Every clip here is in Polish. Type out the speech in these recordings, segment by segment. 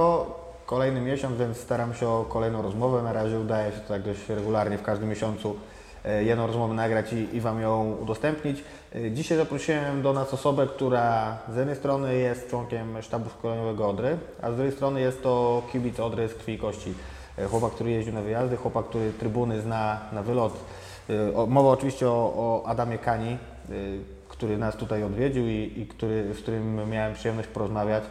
Siemanko, kolejny miesiąc, więc staram się o kolejną rozmowę. Na razie udaje się to tak dość regularnie w każdym miesiącu e, jedną rozmowę nagrać i, i Wam ją udostępnić. E, Dzisiaj zaprosiłem do nas osobę, która z jednej strony jest członkiem sztabu szkoleniowego Odry, a z drugiej strony jest to kibic Odry z krwi i kości. E, Chłopak, który jeździł na wyjazdy, chłopak, który trybuny zna na wylot. Mowa oczywiście o, o Adamie Kani, który nas tutaj odwiedził i, i który, z którym miałem przyjemność porozmawiać.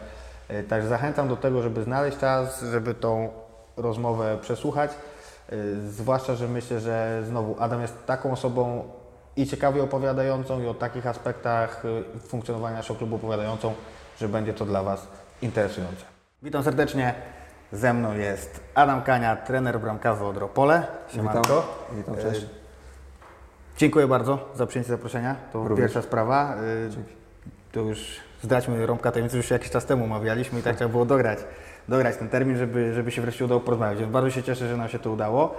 E, Także zachęcam do tego, żeby znaleźć czas, żeby tą rozmowę przesłuchać. E, Zwłaszcza, że myślę, że znowu Adam jest taką osobą i ciekawie opowiadającą, i o takich aspektach e, funkcjonowania naszego klubu opowiadającą, że będzie to dla Was interesujące. Witam serdecznie. Ze mną jest Adam Kania, trener bramkarza Odropole. Siemanko. Witam, E, cześć. Dziękuję bardzo za przyjęcie zaproszenia. To Również. pierwsza sprawa. Y, To już zdradźmy rąbka tajemnicy, już jakiś czas temu omawialiśmy i tak trzeba było dograć, dograć ten termin, żeby, żeby się wreszcie udało porozmawiać. Więc bardzo się cieszę, że nam się to udało.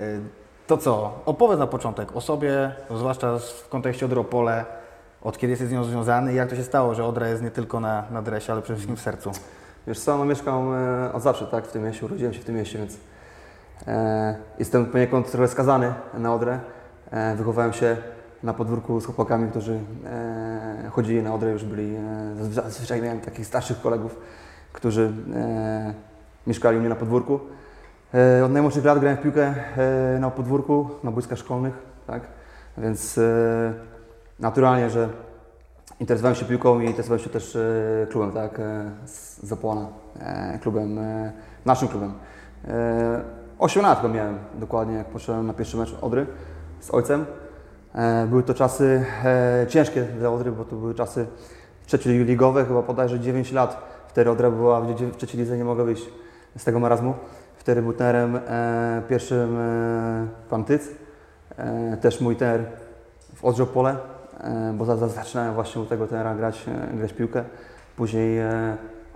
Y, To co? Opowiedz na początek o sobie, zwłaszcza w kontekście Odropole, od kiedy jesteś z nią związany i jak to się stało, że Odra jest nie tylko na, na dresie, ale przede wszystkim w sercu. Wiesz co, no mieszkam e, od zawsze, tak, w tym mieście, urodziłem się w tym mieście, więc e, jestem poniekąd trochę skazany na Odrę. E, wychowałem się na podwórku z chłopakami, którzy e, chodzili na Odrę, już byli, e, zazwyczaj- miałem takich starszych kolegów, którzy e, mieszkali u mnie na podwórku. E, od najmłodszych lat grałem w piłkę e, na podwórku, na boiskach szkolnych, tak, więc e, naturalnie, że Interesowałem się piłką i interesowałem się też e, klubem, tak, z Zapłona, klubem, naszym klubem. E, 8 lat miałem dokładnie, jak poszedłem na pierwszy mecz Odry z ojcem. E, były to czasy e, ciężkie dla Odry, bo to były czasy trzecioligowe, chyba bodajże 9 lat. Wtedy Odra była w, trzeciej lidze, nie mogła wyjść z tego marazmu. Wtedy był trenerem e, pierwszym pan też mój trener w Odrze Pole, e, bo za, za, zaczynałem właśnie u tego trenera grać, grać piłkę. Później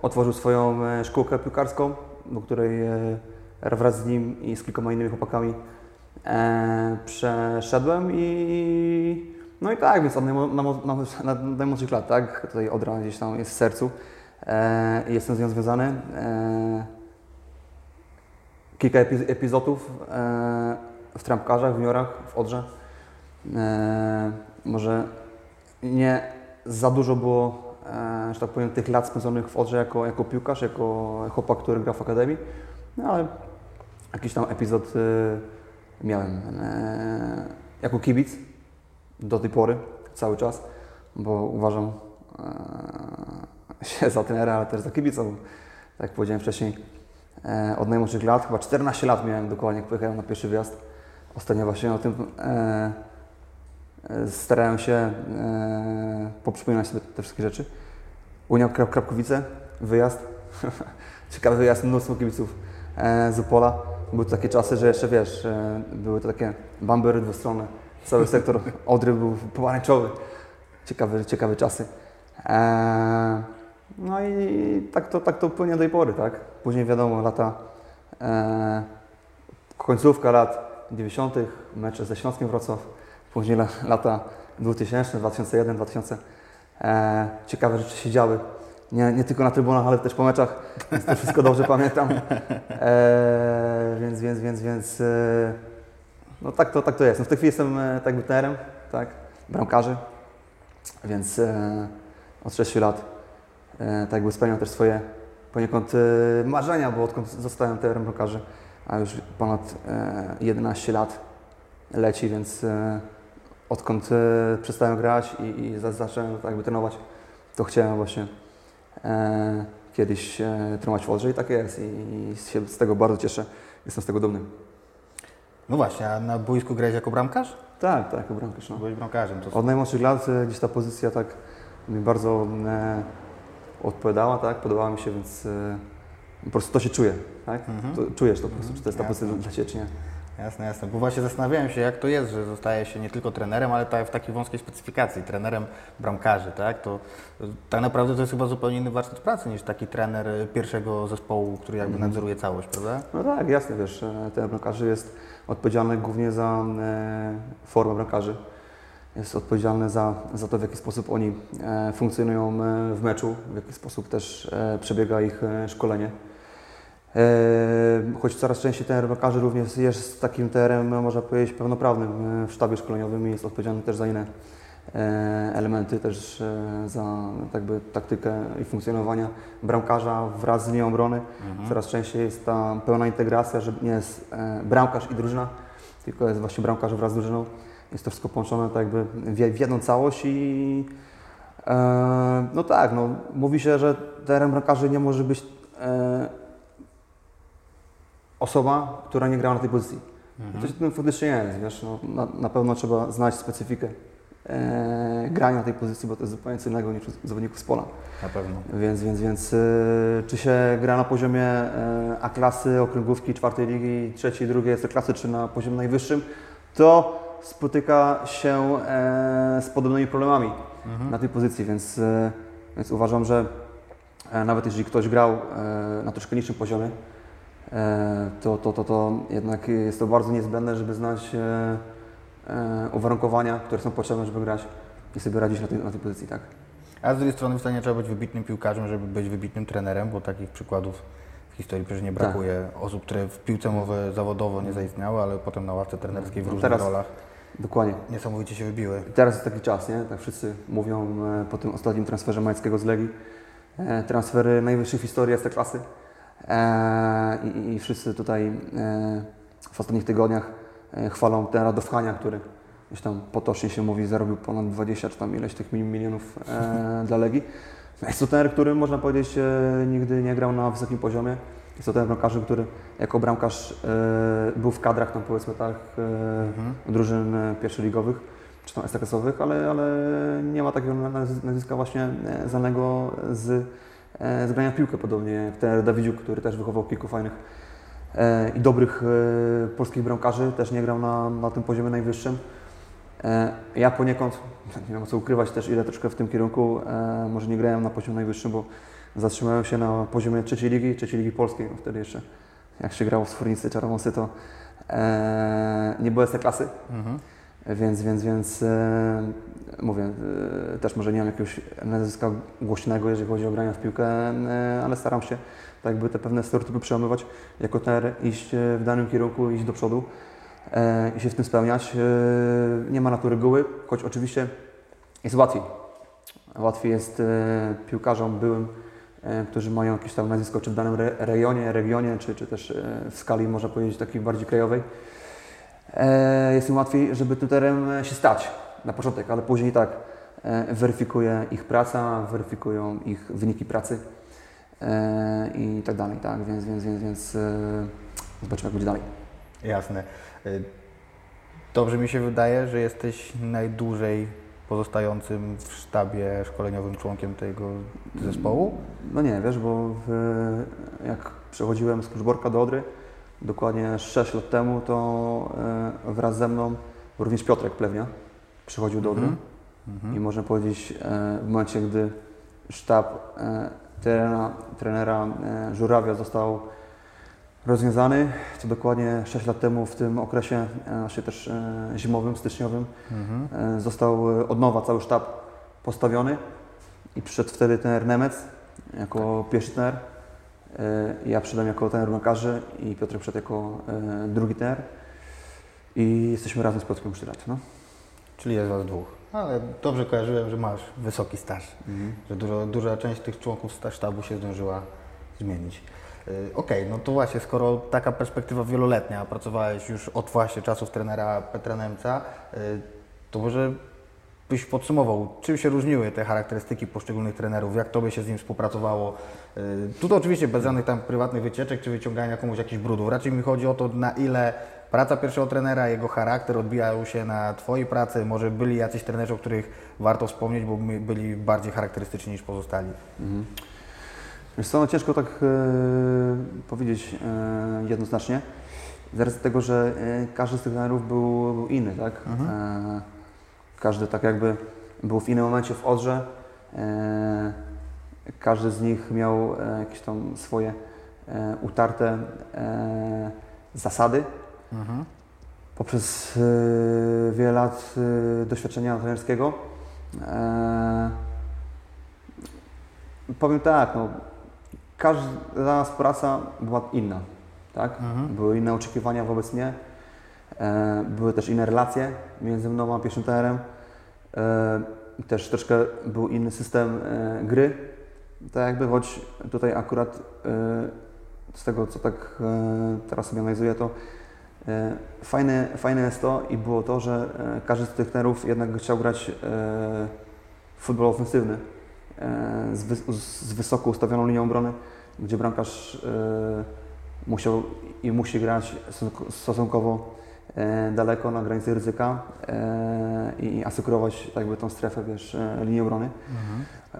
otworzył swoją szkółkę piłkarską, do której wraz z nim i z kilkoma innymi chłopakami e, przeszedłem i no i tak, więc od najmłodszych lat, tak, tutaj Odra gdzieś tam jest w sercu e, jestem z nią związany. E, kilka epi- epizodów e, w trampkarzach, w juniorach, w Odrze. E, może nie za dużo było, e, że tak powiem, tych lat spędzonych w Odrze jako, jako piłkarz, jako chłopak, który gra w akademii, no ale jakiś tam epizod e, miałem. E, jako kibic do tej pory, cały czas, bo uważam e, się za trenera, ale też za kibica, bo tak jak powiedziałem wcześniej, e, od najmłodszych lat, chyba 14 lat miałem dokładnie, jak pojechałem na pierwszy wyjazd. Ostatnio właśnie o tym starałem się poprzypominać sobie te wszystkie rzeczy. Unia Krap Krapkowice, wyjazd. Ciekawy wyjazd, mnóstwo kibiców z Opola. Były to takie czasy, że jeszcze wiesz, e, były to takie bambery dwustronne. Cały sektor Odry był pomarańczowy. Ciekawe, ciekawe czasy. E, no i tak to, tak to płynie do tej pory, tak? Później wiadomo, lata, e, końcówka lat 90., mecze ze Śląskiem Wrocław, później la, lata 2000, 2001, 2000. E, ciekawe rzeczy się działy. Nie, nie tylko na trybunach, ale też po meczach, więc to wszystko dobrze pamiętam. E, więc, więc, więc, więc, e, no tak to, tak to jest. No w tej chwili jestem e, tak tak, bramkarzy, więc e, od 6 lat e, tak jakby spełniam też swoje poniekąd e, marzenia, bo odkąd zostałem trenerem bramkarzy, a już ponad e, 11 lat leci, więc e, odkąd e, przestałem grać i, i za- zacząłem tak jakby trenować, to chciałem właśnie kiedyś e, trenować w Odrze i tak jest i, się z tego bardzo cieszę, jestem z tego dumny. No właśnie, a na boisku grałeś jako bramkarz? Tak, tak, jako bramkarz. No. Byłeś bramkarzem. To Od najmłodszych lat e, gdzieś ta pozycja tak mi bardzo e, odpowiadała, tak, podobała mi się, więc e, po prostu to się czuje, tak? Mhm. To, czujesz to po prostu, czy to jest ta pozycja dla Ciebie, czy nie. Jasne, jasne. Bo właśnie zastanawiałem się, jak to jest, że zostaje się nie tylko trenerem, ale w takiej wąskiej specyfikacji, trenerem bramkarzy, tak? To to tak naprawdę to jest chyba zupełnie inny warsztat pracy niż taki trener y, pierwszego zespołu, który jakby Mhm. nadzoruje całość, prawda? No tak, jasne, wiesz, e, ten bramkarzy jest odpowiedzialny głównie za e, formę bramkarzy. Jest odpowiedzialny za, za to, w jaki sposób oni e, funkcjonują e, w meczu, w jaki sposób też e, przebiega ich e, szkolenie. Choć coraz częściej ten bramkarzy również jest takim TR-em, można powiedzieć, pełnoprawnym e, w sztabie szkoleniowym i jest odpowiedzialny też za inne e, elementy, też e, za jakby taktykę i funkcjonowania bramkarza wraz z linią obrony. Coraz częściej jest ta pełna integracja, że nie jest bramkarz i drużyna, tylko jest właśnie bramkarz wraz z drużyną. Jest to wszystko połączone tak jakby w, jedną całość i no tak, no, mówi się, że TR-em bramkarzy nie może być osoba, która nie grała na tej pozycji. I coś w tym faktycznie jest, wiesz, no, na, na pewno trzeba znać specyfikę e, grania na tej pozycji, bo to jest zupełnie co innego niż zawodników z pola. Na pewno. Więc, więc, więc y, czy się gra na poziomie e, A-klasy, okręgówki, czwartej ligi, trzeciej, drugiej klasy, czy na poziomie najwyższym, to spotyka się e, z podobnymi problemami na tej pozycji, więc, e, więc uważam, że nawet jeżeli ktoś grał na troszkę niższym poziomie, to, to, to, to jednak jest to bardzo niezbędne, żeby znać e, e, uwarunkowania, które są potrzebne, żeby grać i sobie radzić na tej, na tej pozycji, tak. A z drugiej strony wcale nie trzeba być wybitnym piłkarzem, żeby być wybitnym trenerem, bo takich przykładów w historii przecież nie brakuje. Osób, które w piłce mowy zawodowo nie zaistniały, ale potem na ławce trenerskiej w No różnych teraz- rolach Dokładnie. niesamowicie się wybiły. I Teraz jest taki czas, nie? Tak wszyscy mówią e, po tym ostatnim transferze Majeckiego z Legii. E, transfery najwyższych w historii klasy. E, i, I wszyscy tutaj e, w ostatnich tygodniach e, chwalą ten Radowchania, który gdzieś tam potocznie się mówi, zarobił ponad 20 czy tam ileś tych mil- milionów dla Legii. Jest to ten, który można powiedzieć nigdy nie grał na wysokim poziomie. Jest to ten bramkarz, który jako bramkarz był w kadrach tam powiedzmy tak e, drużyn pierwszoligowych czy tam ekstraklasowych, ale, ale nie ma takiego naz- nazwiska właśnie znanego z, z grania w piłkę, podobnie jak ten Dawidziuk, który też wychował kilku fajnych e, i dobrych e, polskich bramkarzy, też nie grał na, na tym poziomie najwyższym. E, Ja poniekąd, nie wiem co ukrywać też, ile troszkę w tym kierunku, e, może nie grałem na poziomie najwyższym, bo zatrzymałem się na poziomie trzeciej ligi, trzeciej ligi polskiej, no wtedy jeszcze jak się grało w Sfornicy Czarnomosy, to e, nie było klasy, Mhm. Więc, więc, więc e, mówię, e, też może nie mam jakiegoś nazwiska głośnego, jeżeli chodzi o granie w piłkę, e, ale staram się tak jakby te pewne stereotypy przełamywać, jako trener iść w danym kierunku, iść do przodu i się w tym spełniać. Nie ma na to reguły, choć oczywiście jest łatwiej. Łatwiej jest piłkarzom byłym, którzy mają jakieś tam nazwisko, czy w danym re, rejonie, regionie, czy, czy też w skali, można powiedzieć, takiej bardziej krajowej. E, jest im łatwiej, żeby tutorem e, się stać na początek, ale później tak e, weryfikuje ich praca, weryfikują ich wyniki pracy e, i tak dalej, tak, więc, więc, więc, więc e, zobaczymy jak będzie dalej. Jasne. Dobrze mi się wydaje, że jesteś najdłużej pozostającym w sztabie szkoleniowym członkiem tego zespołu. No nie, wiesz, bo w, jak przechodziłem z Kruszborka do Odry, dokładnie 6 lat temu, to e, wraz ze mną również Piotrek Plewnia przychodził do Odry. Mhm. I można powiedzieć, e, w momencie, gdy sztab e, trenera, trenera Żurawia został rozwiązany, to dokładnie 6 lat temu w tym okresie, właśnie też zimowym, styczniowym, Mhm. e, został od nowa cały sztab postawiony i przyszedł wtedy trener Nemec jako pierwszy trener. E, Ja przyszedłem jako trener bramkarzy i Piotr przyszedł jako e, drugi trener. I jesteśmy razem z Piotrkiem 4 lat. No. Czyli jest Was dwóch. Ale dobrze kojarzyłem, że masz wysoki staż, że dużo, duża część tych członków sztabu się zdążyła zmienić. Y, Okej, no to właśnie, skoro taka perspektywa wieloletnia, pracowałeś już od właśnie czasów trenera Petra Nemca, to może byś podsumował, czym się różniły te charakterystyki poszczególnych trenerów, jak Tobie się z nim współpracowało. Y, Tu to oczywiście bez żadnych tam prywatnych wycieczek czy wyciągania komuś jakichś brudów. Raczej mi chodzi o to, na ile praca pierwszego trenera, jego charakter odbijał się na Twojej pracy. Może byli jacyś trenerzy, o których warto wspomnieć, bo byli bardziej charakterystyczni niż pozostali. Wiesz co, no ciężko tak e, powiedzieć e, jednoznacznie, z racji tego, że e, każdy z tych trenerów był, był inny, tak? E, każdy tak jakby był w innym momencie w Odrze. E, każdy z nich miał e, jakieś tam swoje e, utarte zasady. Poprzez e, wiele lat doświadczenia trenerskiego. Powiem tak, no, każda współpraca była inna, tak? Były inne oczekiwania wobec mnie, były też inne relacje między mną a pierwszym TR-em. E, też troszkę był inny system e, gry, tak jakby, choć tutaj akurat e, z tego, co tak e, teraz sobie analizuję, to e, fajne, fajne jest to i było to, że e, każdy z tych trenerów jednak chciał grać e, futbol ofensywny e, z, wy, z wysoko ustawioną linią obrony, gdzie bramkarz e, musiał i musi grać stosunko- stosunkowo e, daleko na granicy ryzyka e, i asykurować jakby tą strefę, wiesz, e, linii obrony.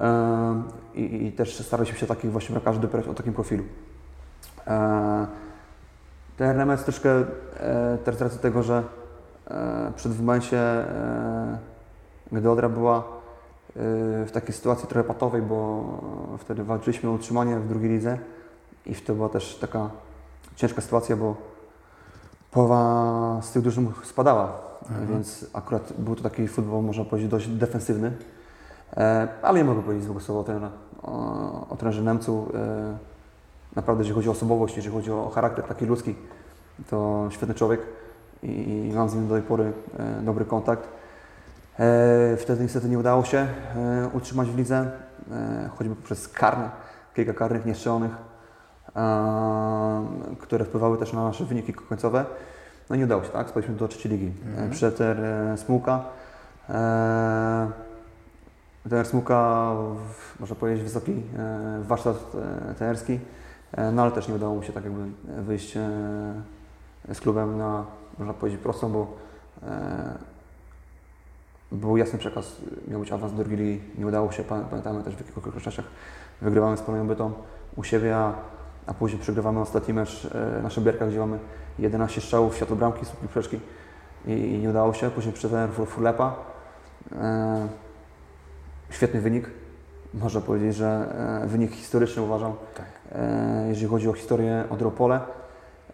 E, i, I też staraliśmy się takich właśnie bramkarzy dobierać o takim profilu. E, ten RMS troszkę e, też z racji tego, że e, przed w momencie, e, gdy Odra była e, w takiej sytuacji trochę patowej, bo wtedy walczyliśmy o utrzymanie w drugiej lidze i wtedy była też taka ciężka sytuacja, bo połowa z tych drużyn spadała, więc akurat był to taki futbol, można powiedzieć, dość defensywny. E, ale nie mogę powiedzieć złego słowa o, trenera, o, o trenerze Niemcu. E, naprawdę, jeżeli chodzi o osobowość, jeżeli chodzi o charakter taki ludzki, to świetny człowiek i, i mam z nim do tej pory e, dobry kontakt. E, wtedy niestety nie udało się e, utrzymać w lidze, e, choćby poprzez karne, kilka karnych niestrzelonych, które wpływały też na nasze wyniki końcowe. No i nie udało się, tak? Spadliśmy do trzeciej ligi. E, Przyszedł e, Smułka. E, Trener Smuka, w- można powiedzieć, wysoki warsztat trenerski, no ale też nie udało mu się tak jakby wyjść z klubem na, można powiedzieć, prostą, bo był jasny przekaz, miał być awans do drugiej ligi, nie udało się, pamię- pamiętamy też w jakich okolicznościach wygrywamy z Polonią Bytom u siebie, a, a później przegrywamy ostatni mecz e, na Szybierkach, gdzie mamy 11 strzałów światło bramki, słupki przeczki i, i nie udało się, później Fur- Furlepa, e, Świetny wynik. Można powiedzieć, że e, wynik historyczny uważam, Tak. e, jeżeli chodzi o historię Odropole.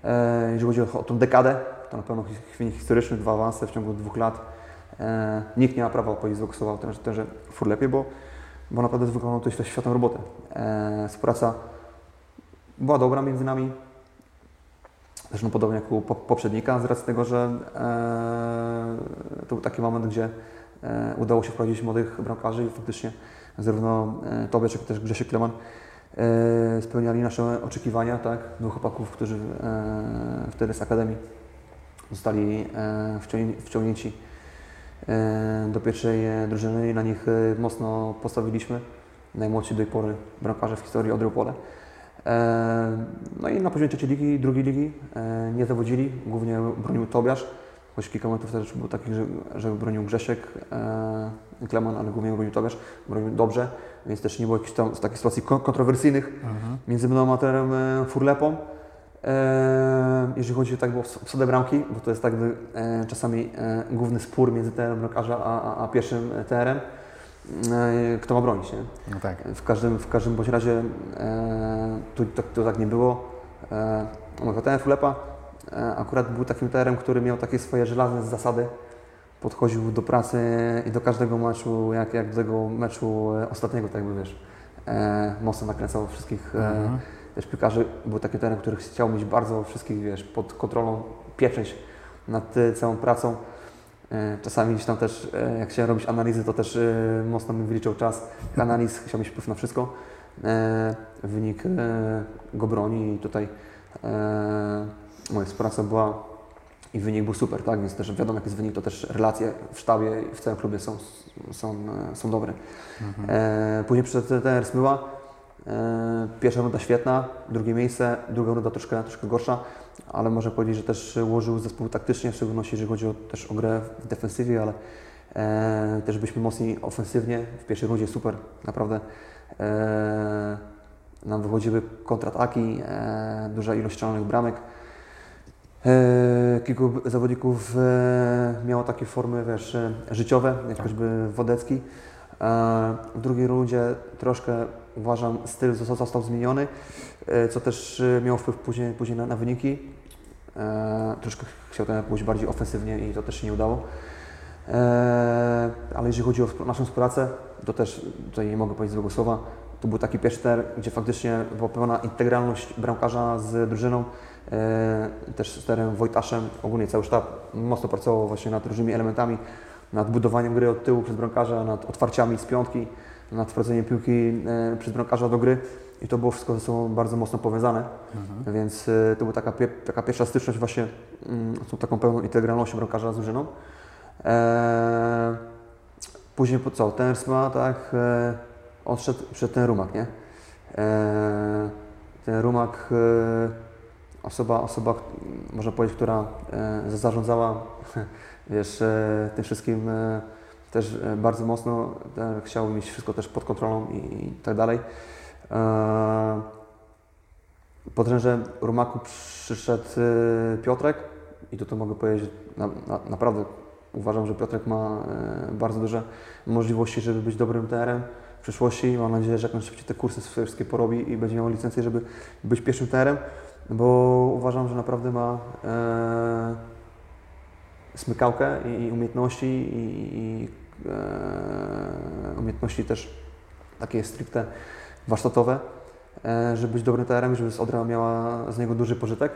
E, jeżeli chodzi o, o tą dekadę, to na pewno wynik historyczny, dwa awanse w ciągu dwóch lat. Nikt nie ma prawa powiedzieć słowa o tym, że Furlepie, bo, bo naprawdę wykonał to świetną robotę. E, współpraca była dobra między nami. Zresztą podobnie jak u po- poprzednika, z racji tego, że e, to był taki moment, gdzie e, udało się wprowadzić młodych bramkarzy i faktycznie zarówno e, Tobiasz, jak też Grzesiek Kleman e, spełniali nasze oczekiwania, tak? Dwóch chłopaków, którzy e, wtedy z Akademii zostali e, wciągnię- wciągnięci e, do pierwszej e, drużyny i na nich e, mocno postawiliśmy. Najmłodsi do tej pory bramkarze w historii Odry-Opole. E, No i na poziomie trzeciej ligi, drugiej ligi e, nie zawodzili, głównie bronił Tobiasz, choć kilka momentów też było takich, że, że bronił Grzesiek, e, Kleman, ale głównie bronił Tobiasz, bronił dobrze, więc też nie było jakichś tam takich sytuacji kon- kontrowersyjnych między mną a e, Furlepą. Jeżeli chodzi tak było o obsadę bramki, bo to jest tak czasami główny spór między trenerem bramkarza a, a, a pierwszym TR-em, e, kto ma bronić, nie? No tak. W każdym, w każdym bądź razie e, tu, to, to tak nie było. E, ten Fulepa e, akurat był takim terem, który miał takie swoje żelazne zasady. Podchodził do pracy i do każdego meczu, jak, jak do tego meczu e, ostatniego, tak jakby wiesz, e, mocno nakręcał wszystkich e, Mhm. też piłkarzy. Był taki teren, który chciał mieć bardzo wszystkich, wiesz, pod kontrolą, pieczęć nad e, całą pracą. E, Czasami gdzieś tam też, e, jak chciałem robić analizy, to też e, mocno mi wyliczał czas analiz, chciał mieć wpływ na wszystko. Wynik go broni i tutaj moja współpraca była i wynik był super, tak? Więc też wiadomo, jaki jest wynik, to też relacje w sztabie i w całym klubie są, są, są dobre. E, później przyszedł TR Smyła. Pierwsza runda świetna, drugie miejsce, druga runda troszkę, troszkę gorsza, ale można powiedzieć, że też ułożył zespół taktycznie, w szczególności jeżeli chodzi o, też o grę w defensywie, ale e, też byliśmy mocni ofensywnie. W pierwszej rundzie super, naprawdę. E, nam wychodziły kontrataki, e, duża ilość strzelonych bramek. E, kilku zawodników e, miało takie formy wiesz, e, życiowe, jak choćby Wodecki. W drugiej rundzie troszkę uważam styl zosta- został zmieniony, e, co też e, miało wpływ później, później na, na wyniki. E, troszkę chciał ten pójść bardziej ofensywnie i to też się nie udało. Ale jeżeli chodzi o naszą współpracę, to też tutaj nie mogę powiedzieć złego słowa. to był taki pierwszy ter, gdzie faktycznie była pełna integralność bramkarza z drużyną, też z terem Wojtaszem, ogólnie cały sztab mocno pracował właśnie nad różnymi elementami, nad budowaniem gry od tyłu przez bramkarza, nad otwarciami z piątki, nad wprowadzeniem piłki e, przez bramkarza do gry i to było wszystko ze sobą bardzo mocno powiązane, więc e, to była taka, taka pierwsza styczność właśnie mm, z tą taką pełną integralnością bramkarza z drużyną. E, później po co? Ten Sma, tak, e, odszedł przed ten rumak, nie? E, ten rumak, e, osoba, osoba, można powiedzieć, która e, zarządzała, wiesz, e, tym wszystkim też e, bardzo mocno, e, chciał mieć wszystko też pod kontrolą i, i tak dalej. E, po trenerze Rumaku przyszedł Piotrek i to mogę powiedzieć, na, na, naprawdę uważam, że Piotrek ma bardzo duże możliwości, żeby być dobrym TR-em w przyszłości. Mam nadzieję, że jak najszybciej te kursy wszystkie porobi i będzie miał licencję, żeby być pierwszym TR-em, bo uważam, że naprawdę ma e, smykałkę i, i umiejętności i, i umiejętności też takie stricte warsztatowe, e, żeby być dobrym TR-em i żeby Odra miała z niego duży pożytek.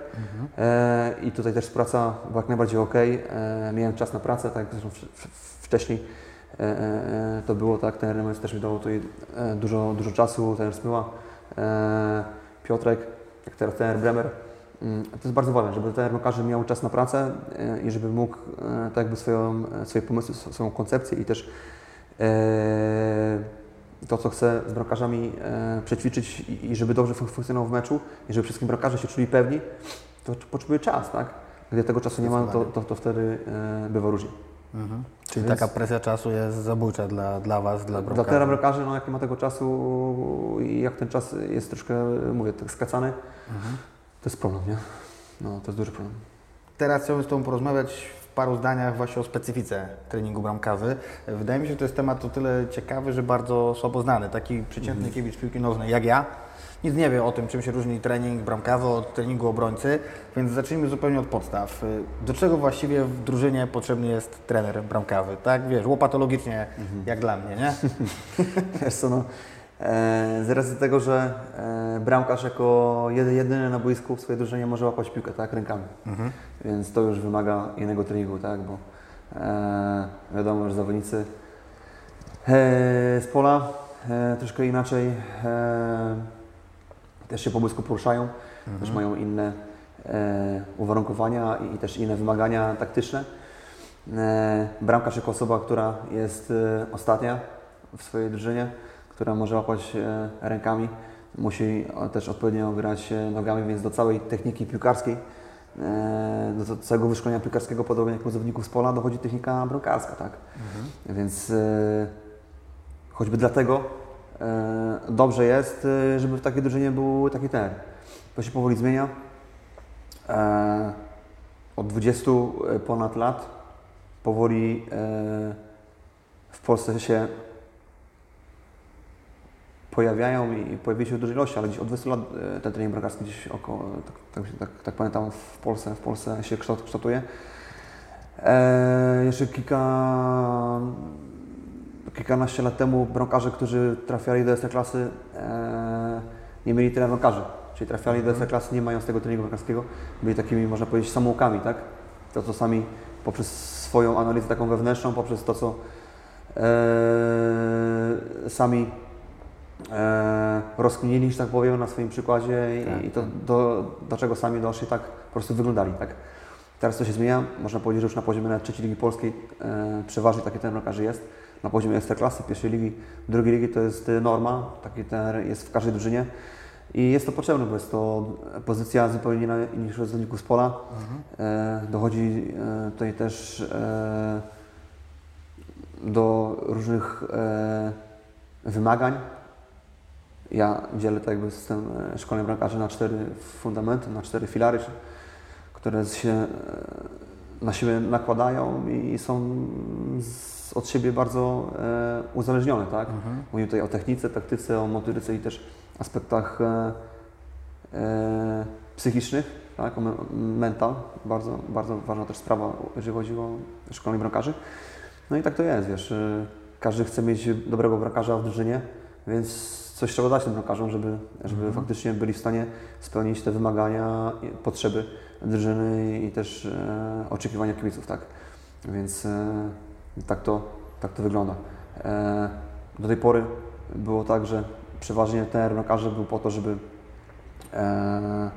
E, I tutaj też praca była jak najbardziej ok. E, miałem czas na pracę, tak jak wcześniej e, e, to było tak. Ten RMS też mi dał tutaj e, dużo, dużo czasu, ten Smyła, e, Piotrek, jak teraz ten Bremer. Mm, To jest bardzo ważne, żeby każdy miał czas na pracę e, i żeby mógł e, tak jakby swoją, e, swoje pomysły, sw- swoją koncepcję i też to, co chce z bramkarzami przećwiczyć i, żeby dobrze fun- funkcjonował w meczu i żeby wszystkim bramkarze się czuli pewni, to potrzebuje czas, tak? Gdy tego czasu nie ma, to, to, to wtedy bywa różnie. Mhm. Czyli Więc- taka presja czasu jest zabójcza dla, dla Was, dla Dla bramkarzy. teraz bramkarzy, no jak nie ma tego czasu i jak ten czas jest troszkę, mówię, tak skracany, to jest problem, nie? No, to jest duży problem. Teraz chciałbym z Tobą porozmawiać w paru zdaniach właśnie o specyfice treningu bramkarzy. Wydaje mi się, że to jest temat o tyle ciekawy, że bardzo słabo znany. Taki przeciętny Mhm. kiewicz piłki nożnej jak ja nic nie wie o tym, czym się różni trening bramkarza od treningu obrońcy, więc zacznijmy zupełnie od podstaw. Do czego właściwie w drużynie potrzebny jest trener bramkarzy? Tak, wiesz, łopatologicznie Mhm. jak dla mnie, nie? Wiesz co, no, z racji tego, że e, bramkarz jako jedy, jedyny na boisku w swojej drużynie może łapać piłkę, tak, rękami. Więc to już wymaga innego treningu, tak, bo e, wiadomo, że zawodnicy e, z pola e, troszkę inaczej e, też się po boisku poruszają, też mają inne e, uwarunkowania i, też inne wymagania taktyczne. E, bramkarz jako osoba, która jest e, ostatnia w swojej drużynie, która może łapać e, rękami, musi też odpowiednio grać e, nogami, więc do całej techniki piłkarskiej, e, do całego wyszkolenia piłkarskiego, podobnie jak u zawodników z pola, dochodzi technika bramkarska, tak? Więc e, choćby dlatego dobrze jest, żeby w takiej drużynie był taki ten. To się powoli zmienia. Od 20 ponad lat powoli w Polsce się pojawiają i pojawiły się w dużej ilości, ale gdzieś od 20 lat e, ten trening bramkarski gdzieś około, tak, tak, tak, tak pamiętam, w Polsce, w Polsce się kształt, kształtuje. E, jeszcze kilka, kilkanaście lat temu bramkarze, którzy trafiali do klasy, e, nie mieli tyle bramkarzy. Czyli trafiali do klasy nie mając tego treningu bramkarskiego, byli takimi, można powiedzieć, samoukami, tak? To, co sami poprzez swoją analizę taką wewnętrzną, poprzez to, co e, sami e, rozkminili, że tak powiem, na swoim przykładzie i, Tak, i to do, do czego sami doszli, tak po prostu wyglądali, tak? Teraz to się zmienia, można powiedzieć, że już na poziomie nawet trzeciej ligi polskiej e, przeważnie taki ten bramkarzy jest. Na poziomie ekstraklasy, pierwszej ligi, drugiej ligi to jest e, norma, taki ten jest w każdej drużynie. I jest to potrzebne, bo jest to pozycja zupełnie inna niż u zawodników z pola. E, dochodzi e, tutaj też e, do różnych e, wymagań. Ja dzielę tak jakby system e, szkolenia bramkarzy na cztery fundamenty, na cztery filary, które się e, na siebie nakładają i są z, od siebie bardzo e, uzależnione. Tak? Mówimy tutaj o technice, taktyce, o motoryce i też aspektach e, e, psychicznych, tak? o me, mental. Bardzo, bardzo ważna też sprawa, jeżeli chodzi o szkolenie bramkarzy. No i tak to jest, wiesz, e, każdy chce mieć dobrego bramkarza w drużynie, więc coś trzeba dać tym bramkarzom, żeby, żeby faktycznie byli w stanie spełnić te wymagania, potrzeby drużyny i też e, oczekiwania kibiców, tak? Więc e, tak, to, tak to wygląda. E, do tej pory było tak, że przeważnie ten bramkarze był po to, żeby e,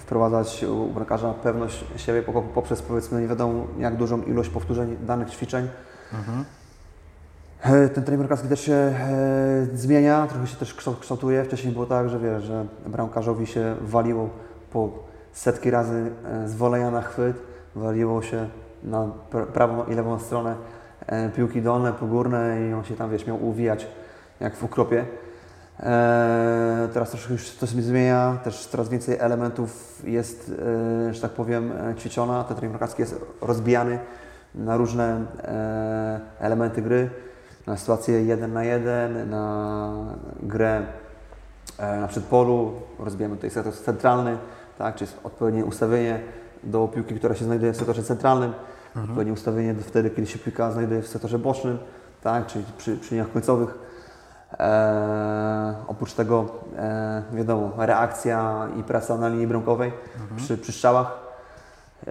wprowadzać u bramkarza pewność siebie po- poprzez powiedzmy nie wiadomo jak dużą ilość powtórzeń danych ćwiczeń. E, Ten trening bramkarski też się e, zmienia, trochę się też kształ- kształtuje. Wcześniej było tak, że wiesz, że bramkarzowi się waliło po setki razy e, z woleja na chwyt, waliło się na pra- prawą i lewą stronę e, piłki dolne, pogórne i on się tam, wiesz, miał uwijać jak w ukropie. E, teraz troszkę już to się zmienia, też coraz więcej elementów jest, e, że tak powiem, e, ćwiczona. Ten trening bramkarski jest rozbijany na różne e, elementy gry, na sytuację jeden na jeden, na grę e, na przedpolu, rozbijamy tutaj sektor centralny, tak, czyli jest odpowiednie ustawienie do piłki, która się znajduje w sektorze centralnym, odpowiednie ustawienie do wtedy, kiedy się piłka znajduje w sektorze bocznym, tak, czyli przy, przy liniach końcowych. E, oprócz tego, e, wiadomo, reakcja i praca na linii bramkowej przy, przy strzałach. E,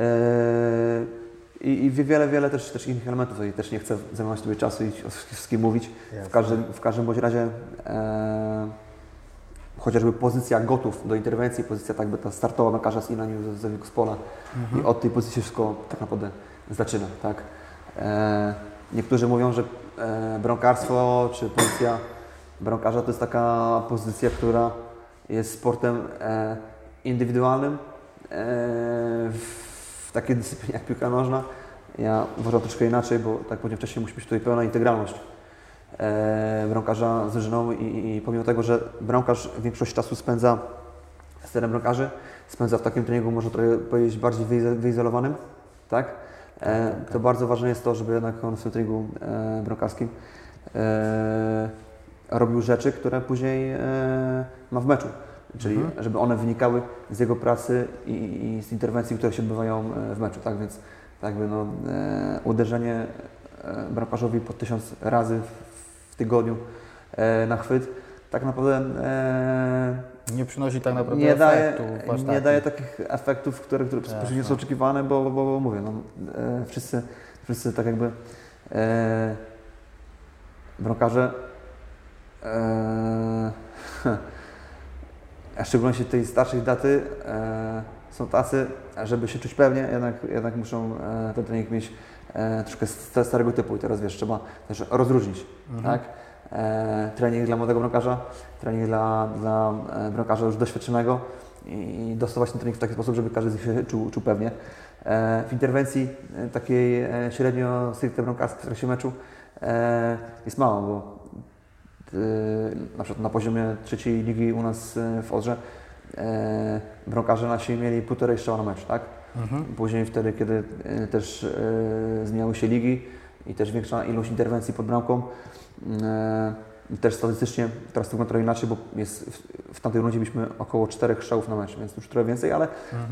i, I wiele, wiele też, też innych elementów. Tutaj też nie chcę zajmować sobie czasu i o wszystkim mówić. W każdym, w każdym bądź razie e, chociażby pozycja gotów do interwencji, pozycja tak by ta startowa bramkarza z Inaniu z z pola i od tej pozycji wszystko tak naprawdę zaczyna. Tak? E, niektórzy mówią, że e, bramkarstwo czy pozycja bramkarza to jest taka pozycja, która jest sportem e, indywidualnym, e, w takiej dyscyplinie jak piłka nożna. Ja uważam troszkę inaczej, bo tak jak powiedziałem wcześniej, musi być tutaj pełna integralność e, bramkarza z drużyną i, i pomimo tego, że bramkarz większość czasu spędza z terenem bramkarzy, spędza w takim treningu, można trochę powiedzieć, bardziej wyizo- wyizolowanym, tak? E, to bardzo ważne jest to, żeby jednak on w tym treningu e, bramkarskim e, robił rzeczy, które później e, ma w meczu. Czyli żeby one wynikały z jego pracy i, i z interwencji, które się odbywają e, w meczu. Tak więc jakby no, e, uderzenie e, bramkarzowi po tysiąc razy w, w tygodniu e, na chwyt tak naprawdę e, Nie przynosi tak naprawdę nie daje, efektu. aż nie daje takich efektów, które, które później są oczekiwane, bo, bo, bo mówię, no, e, wszyscy, wszyscy tak jakby e, bramkarze e, w szczególności tej starszej daty e, są tacy, żeby się czuć pewnie, jednak, jednak muszą e, ten trening mieć e, troszkę st- starego typu i teraz wiesz, trzeba też rozróżnić, tak? E, trening dla młodego bramkarza, trening dla, dla e, bramkarza już doświadczonego i, i dostosować ten trening w taki sposób, żeby każdy z nich się czuł, czuł pewnie. E, w interwencji e, takiej e, średnio stricte bramkarskiej w trakcie meczu jest mało, bo na przykład na poziomie trzeciej ligi u nas y, w Odrze e, bramkarze nasi mieli półtorej strzała na mecz, tak? Później wtedy, kiedy y, też y, zmieniały się ligi i też większa ilość interwencji pod bramką, y, też statystycznie teraz to wygląda trochę inaczej, bo jest w, w tamtej rundzie mieliśmy około czterech strzałów na mecz, więc już trochę więcej, ale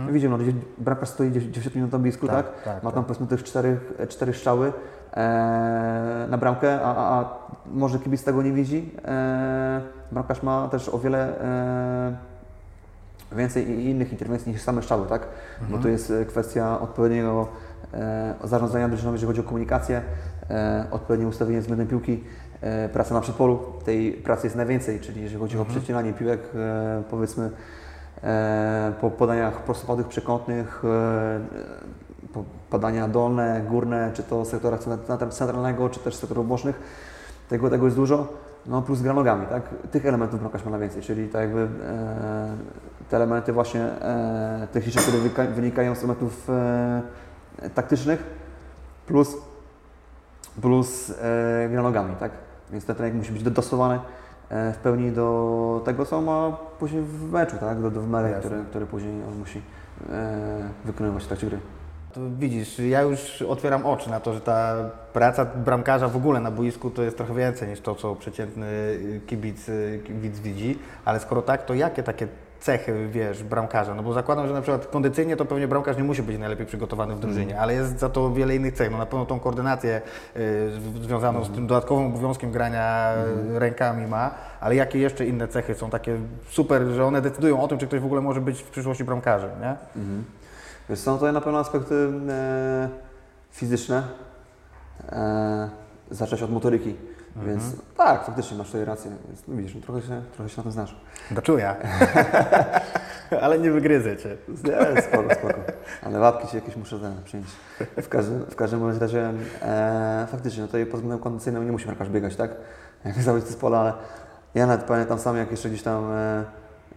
widzimy, no, bramkarz stoi 90 minut na boisku, tak? Tak, tak, Ma tam powiedzmy tych czterech, cztery strzały e, na bramkę, a, a, a może kibic tego nie widzi. E, bramkarz ma też o wiele e, więcej innych interwencji niż same strzały, tak? Bo to jest kwestia odpowiedniego e, zarządzania drużyną, jeżeli chodzi o komunikację, e, odpowiednie ustawienie względem piłki, praca na przedpolu. Tej pracy jest najwięcej, czyli jeżeli chodzi o przecinanie piłek, powiedzmy po podaniach prostopadłych, przekątnych, po podania dolne, górne, czy to sektora centra- centralnego, czy też sektorów bocznych. Tego, tego jest dużo. No plus gra nogami, tak? Tych elementów bramkarz ma najwięcej, czyli tak jakby e, te elementy właśnie e, techniczne, które wyka- wynikają z elementów e, taktycznych, plus, plus e, gra nogami, tak? Więc ten trening musi być dostosowany e, w pełni do tego, co ma później w meczu, tak? Do, do wymaga, Jasne. które, które później on musi e, wykonywać w trakcie gry. To widzisz, ja już otwieram oczy na to, że ta praca bramkarza w ogóle na boisku to jest trochę więcej niż to, co przeciętny kibic, kibic widzi, ale skoro tak, to jakie takie cechy, wiesz, bramkarza? No bo zakładam, że na przykład kondycyjnie to pewnie bramkarz nie musi być najlepiej przygotowany w drużynie, ale jest za to wiele innych cech. No na pewno tą koordynację y, związaną z tym dodatkowym obowiązkiem grania y, rękami ma, ale jakie jeszcze inne cechy są takie super, że one decydują o tym, czy ktoś w ogóle może być w przyszłości bramkarzem, nie? Wiesz, są tutaj na pewno aspekty e, fizyczne, e, zacząć od motoryki, więc tak, faktycznie masz tutaj rację, więc, no widzisz, no, trochę, się, trochę się na tym znasz. Doczuja. ale nie wygryzę cię. Nie, spoko, spoko. Ale łapki ci jakieś muszę ten, przyjąć. W każdym, w każdym bądź razie e, faktycznie, no tutaj pod względem kondycyjnym nie musi bramkarz biegać, tak? Jak zawodnicy z pola, ale ja nawet pamiętam sam, jak jeszcze gdzieś tam e,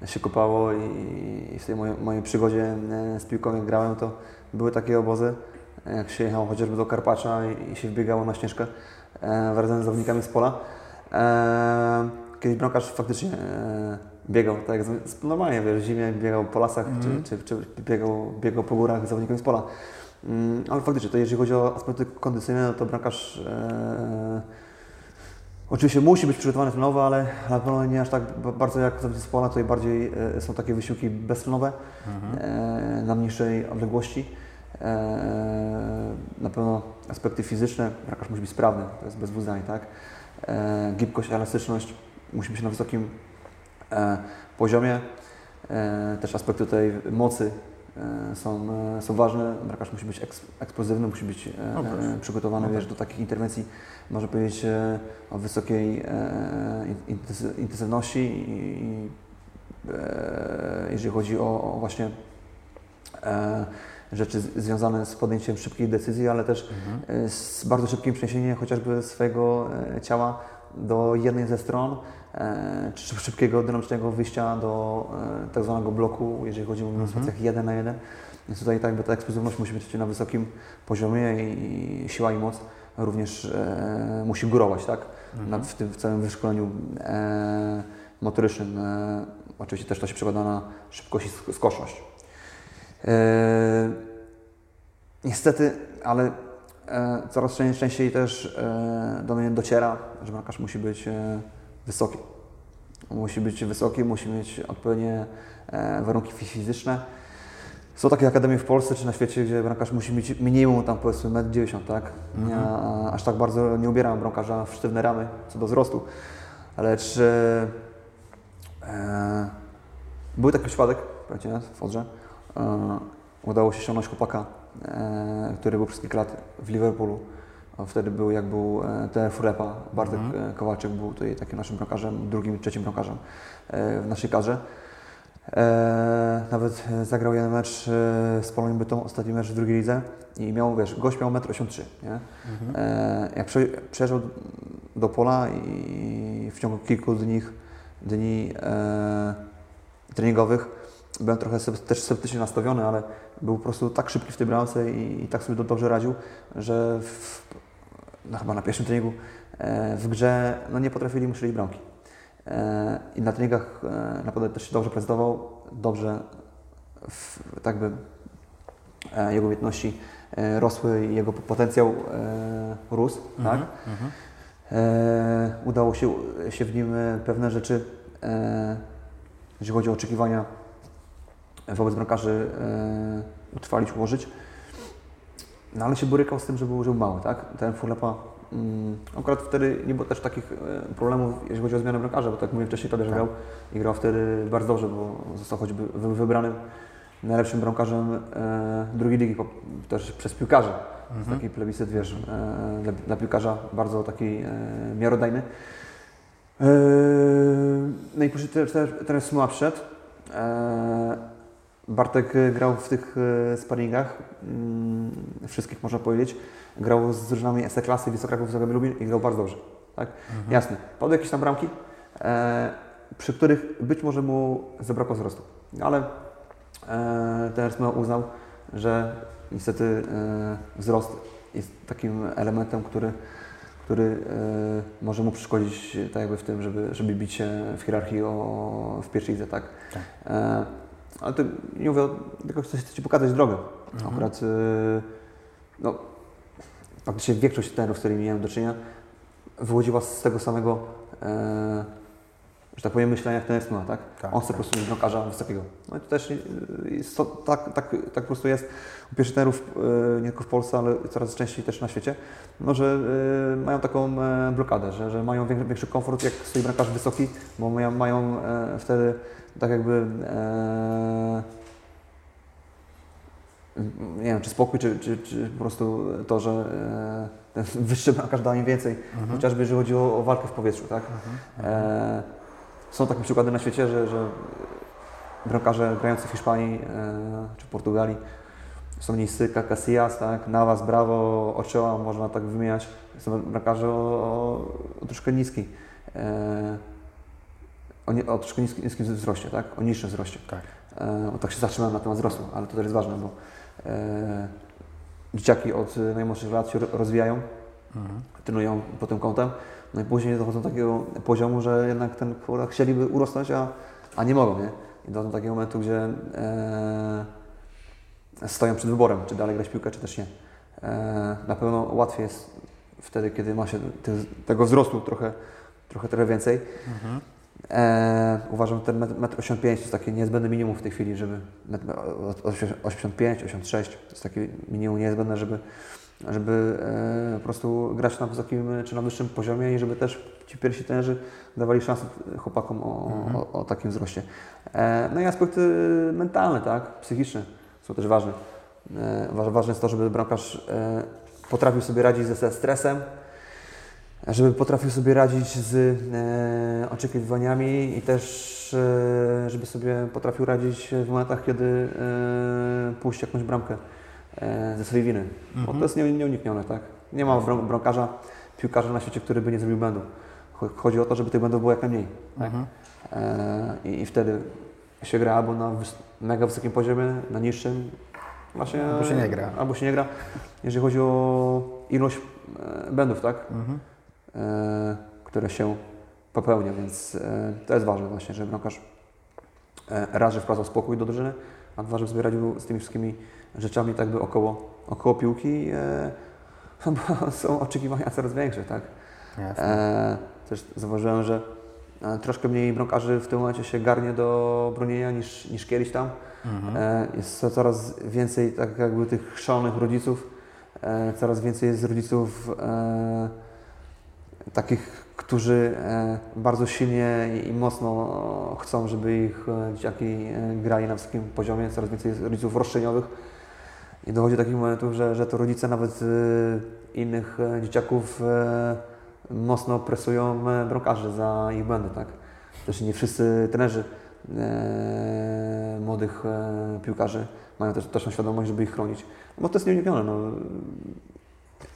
się kopało i, i w tej mojej, mojej przygodzie e, z piłką jak grałem, to były takie obozy, jak się jechało chociażby do Karpacza i, i się wbiegało na ścieżkę e, razem z zawodnikami z pola. E, kiedyś bramkarz faktycznie e, biegał, tak jak normalnie, wiesz, w zimie biegał po lasach, czy, czy, czy biegał, biegał po górach z zawodnikami z pola. Mm, ale faktycznie, to jeżeli chodzi o aspekty kondycyjne, no to bramkarz e, oczywiście musi być przygotowany tlenowo, ale na pewno nie aż tak ba- bardzo jak zawodnicy z pola, tutaj bardziej e, są takie wysiłki beztlenowe e, na mniejszej odległości. E, na pewno aspekty fizyczne, bramkarz musi być sprawny, to jest bez dwóch zdań, tak? Gibkość, elastyczność musi być na wysokim poziomie. Też aspekty tej mocy są, e, są ważne. Bramkarz musi być eks, eksplozywny, musi być e, No proszę. e, przygotowany No wiesz, do takich interwencji, można powiedzieć, e, o wysokiej e, in- intensy- intensywności i e, jeżeli chodzi o, o właśnie e, rzeczy związane z podjęciem szybkiej decyzji, ale też e, z bardzo szybkim przeniesieniem chociażby swojego e, ciała do jednej ze stron, e, czy szyb- szybkiego dynamicznego wyjścia do e, tak zwanego bloku, jeżeli chodzi o Mhm. sytuacjach jeden na jeden. Więc tutaj tak ta eksplozywność musi być na wysokim poziomie i siła i moc również e, musi górować, tak? Na, w tym w całym wyszkoleniu e, motorycznym. E, oczywiście też to się przekłada na szybkość i sk- skoczność. E, niestety, ale e, coraz czę- częściej też e, do mnie dociera, że bramkarz musi być e, wysoki. Musi być wysoki, musi mieć odpowiednie e, warunki fi- fizyczne. Są takie akademie w Polsce czy na świecie, gdzie bramkarz musi mieć minimum tam powiedzmy 1,90 m, tak? Ja aż tak bardzo nie ubieram bramkarza w sztywne ramy co do wzrostu, lecz e, e, był taki przypadek, słuchajcie, w Odrze. E, udało się ściągnąć chłopaka, e, który był przez kilka lat w Liverpoolu. Wtedy był, jak był e, TF Repa, Bartek e, Kowalczyk był tutaj takim naszym bramkarzem, drugim, trzecim bramkarzem e, w naszej kadrze. E, nawet zagrał jeden mecz z Polonią Bytom, ostatni mecz w drugiej lidze i miał, wiesz, gość miał 1,83 m, nie? E, jak prze, przyjeżdżał do pola i w ciągu kilku dni, dni treningowych byłem trochę też sceptycznie nastawiony, ale był po prostu tak szybki w tej bramce i, i tak sobie do, dobrze radził, że w, no chyba na pierwszym treningu e, w grze no nie potrafili mu strzelić bramki. E, I na treningach e, naprawdę też się dobrze prezentował, dobrze w, tak by e, jego umiejętności e, rosły i jego potencjał e, rósł, tak? E, udało się, się w nim pewne rzeczy, jeżeli chodzi o oczekiwania wobec bramkarzy, e, utrwalić, ułożyć. No ale się borykał z tym, że był, że był mały, tak? Ten Furlepa, mm, akurat wtedy nie było też takich e, problemów, jeśli chodzi o zmianę bramkarza, bo tak jak mówiłem wcześniej, Tadeusz grał i grał wtedy bardzo dobrze, bo został choćby wy- wybranym najlepszym bramkarzem e, drugiej ligi, po- też przez piłkarzy. Mhm. Taki plebiscyt, wiesz, e, dla, dla piłkarza bardzo taki e, miarodajny. E, no i później teraz Smuła przyszedł. E, Bartek e, grał w tych e, sparingach, mm, wszystkich można powiedzieć. Grał z drużynami SE klasy, Wisokraków, Zagłębie Lubin i grał bardzo dobrze. Tak? Jasne, padły jakieś tam bramki, e, przy których być może mu zabrakło wzrostu, ale e, teraz uznał, że niestety e, wzrost jest takim elementem, który, który e, może mu przeszkodzić tak jakby w tym, żeby, żeby bić się w hierarchii o, w pierwszej lidze, tak? Tak. Ale to nie mówię, tylko chcę, chcę Ci pokazać drogę. Akurat e, no, faktycznie większość trenerów, z którymi miałem do czynienia, wychodziła z tego samego e, że tak powiem, myślenia jak ten jest tak? Tak, On chce tak. po prostu mieć bramkarza wysokiego. No i to też y, to, tak, tak, tak po prostu jest u pierwszych trenerów y, nie tylko w Polsce, ale coraz częściej też na świecie, no, że y, mają taką e, blokadę, że, że mają większy, większy komfort, jak stoi bramkarz wysoki, bo mają, mają e, wtedy tak jakby e, nie wiem, czy spokój, czy, czy, czy po prostu to, że e, ten wyższy bramkarz da im więcej, chociażby jeżeli chodzi o, o walkę w powietrzu, tak? E, są takie przykłady na świecie, że, że bramkarze grający w Hiszpanii e, czy Portugalii są niscy, Casillas, tak? Navas, Bravo, Ochoa, można tak wymieniać. Są bramkarze o, o, o troszkę niski, e, o, nie, o troszkę niski, niskim wzroście, tak? O niższym wzroście. Tak. E, tak się zatrzymałem na temat wzrostu, ale to też jest ważne, bo e, dzieciaki od najmłodszych lat się ro- rozwijają, Mhm. trenują pod tym kątem, no i później dochodzą do takiego poziomu, że jednak ten kurde, chcieliby urosnąć, a, a nie mogą, nie? I dochodzą do takiego momentu, gdzie e, stoją przed wyborem, czy dalej grać piłkę, czy też nie. E, na pewno łatwiej jest wtedy, kiedy ma się te, tego wzrostu trochę, trochę, trochę więcej. Mhm. E, uważam, że ten 1,85 m to jest takie niezbędne minimum w tej chwili, żeby metr- o- o- 85, 86 to jest takie minimum niezbędne, żeby, żeby e, po prostu grać na wysokim czy na wyższym poziomie i żeby też ci pierwsi trenerzy dawali szansę chłopakom o, o, o takim wzroście. E, no i aspekty mentalne, tak, psychiczne są też ważne. E, wa- ważne jest to, żeby bramkarz e, potrafił sobie radzić ze stresem, żeby potrafił sobie radzić z e, oczekiwaniami i też e, żeby sobie potrafił radzić w momentach, kiedy e, puść jakąś bramkę e, ze swojej winy. Bo to jest nie- nieuniknione, tak? Nie ma bram- bramkarza, piłkarza na świecie, który by nie zrobił błędu. Cho- Chodzi o to, żeby tych błędów było jak najmniej. Tak? Mhm. E, i, I wtedy się gra albo na wys- mega wysokim poziomie, na niższym, właśnie, Albo się nie gra. Albo się nie gra, jeżeli chodzi o ilość e, błędów, tak? Mhm. E, które się popełnia, więc e, to jest ważne właśnie, że bramkarz e, raz, że wprowadzał spokój do drużyny, a dwa, że sobie radził z tymi wszystkimi rzeczami tak by około, około piłki, bo są oczekiwania coraz większe, tak? Jasne. Też zauważyłem, że troszkę mniej bramkarzy w tym momencie się garnie do bronienia niż, niż kiedyś tam. Mhm. Jest co- coraz więcej tak jakby tych szalonych rodziców, coraz więcej jest rodziców takich, którzy e, bardzo silnie i, mocno chcą, żeby ich e, dzieciaki e, grali na wysokim poziomie, coraz więcej jest rodziców roszczeniowych i dochodzi do takich momentów, że, że to rodzice nawet innych dzieciaków mocno presują bramkarzy za ich błędy, tak? Też nie wszyscy trenerzy e, młodych e, piłkarzy mają też, też świadomość, żeby ich chronić. Bo to jest nieuniknione. No.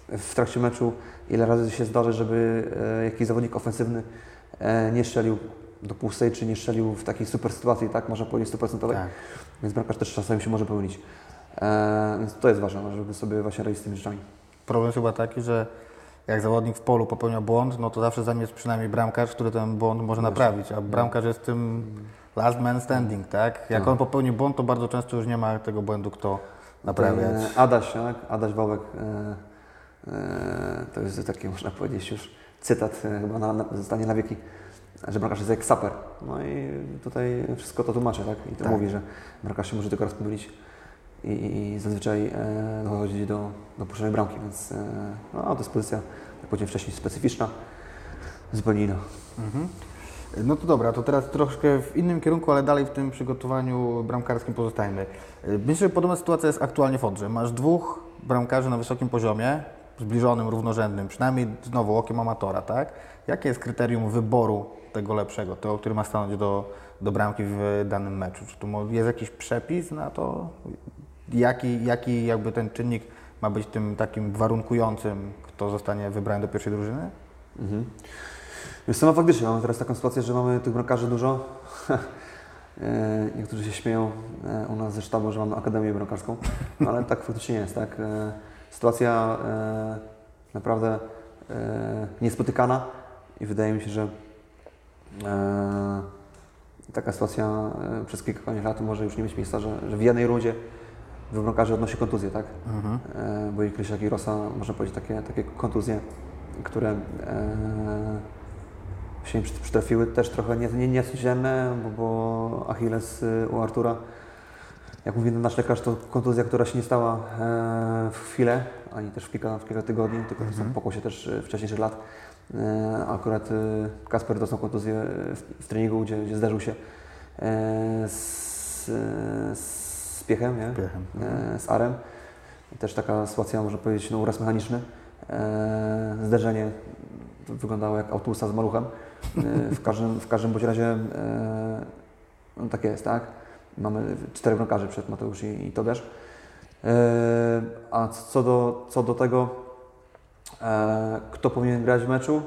W trakcie meczu ile razy się zdarzy, żeby e, jakiś zawodnik ofensywny e, nie strzelił do pustej, czy nie strzelił w takiej super sytuacji, tak można powiedzieć, stuprocentowej. Tak. Więc bramkarz też czasami się może pełnić. E, więc to jest ważne, żeby sobie właśnie radzić z tymi rzeczami. Problem jest chyba taki, że jak zawodnik w polu popełnia błąd, no to zawsze za nim jest przynajmniej bramkarz, który ten błąd może naprawić, a bramkarz jest tym last man standing, tak? Jak Tak. on popełni błąd, to bardzo często już nie ma tego błędu, kto naprawiać. Adaś, tak? Adaś Wałek, to jest taki, można powiedzieć już cytat e, chyba na, na, zostanie na wieki, że bramkarz jest jak saper. No i tutaj wszystko to tłumaczy, tak? I to Tak. mówi, że bramkarz się może tylko raz pomylić i, i, i zazwyczaj e, dochodzi do, do puszczonej bramki, więc e, no, to jest pozycja, jak powiedziałem wcześniej, specyficzna, zupełnie inna. Mhm. No to dobra, to teraz troszkę w innym kierunku, ale dalej w tym przygotowaniu bramkarskim pozostajemy. Y, Myślę, że podobna sytuacja jest aktualnie w Odrze. Masz dwóch bramkarzy na wysokim poziomie, zbliżonym, równorzędnym, przynajmniej znowu okiem amatora, tak? Jakie jest kryterium wyboru tego lepszego, tego, który ma stanąć do, do bramki w danym meczu? Czy tu jest jakiś przepis na to, jaki, jaki jakby ten czynnik ma być tym takim warunkującym, kto zostanie wybrany do pierwszej drużyny? Mhm. Wiesz no faktycznie mamy teraz taką sytuację, że mamy tych bramkarzy dużo. E, Niektórzy się śmieją e, u nas ze sztabu, że mamy Akademię Bramkarską, ale tak faktycznie jest, tak. Sytuacja e, naprawdę e, niespotykana i wydaje mi się, że e, taka sytuacja przez kilka lat może już nie mieć miejsca, że, że w jednej rundzie dwóch bramkarzy odnosi kontuzję, tak? Mhm. E, bo i Krysiak i Rosa, można powiedzieć, takie, takie kontuzje, które e, się im przytrafiły też trochę nie, nie, niecodzienne, bo, bo Achilles u Artura, jak mówi nasz lekarz, to kontuzja, która się nie stała e, w chwilę, ani też w kilka, w kilka tygodni, tylko to są pokłosie też y, wcześniejszych lat. E, akurat Kasper dostał kontuzję w, w treningu, gdzie, gdzie zdarzył się e, z, z Piechem, nie? Piechem. e, z Arem. Też taka sytuacja, można powiedzieć, no, uraz mechaniczny. E, zderzenie wyglądało jak autobusa z maluchem. E, w, każdym, w każdym bądź razie e, no, tak jest, tak? Mamy czterech bramkarzy przed Mateusz i, i. E, a co do, co do tego, e, kto powinien grać w meczu,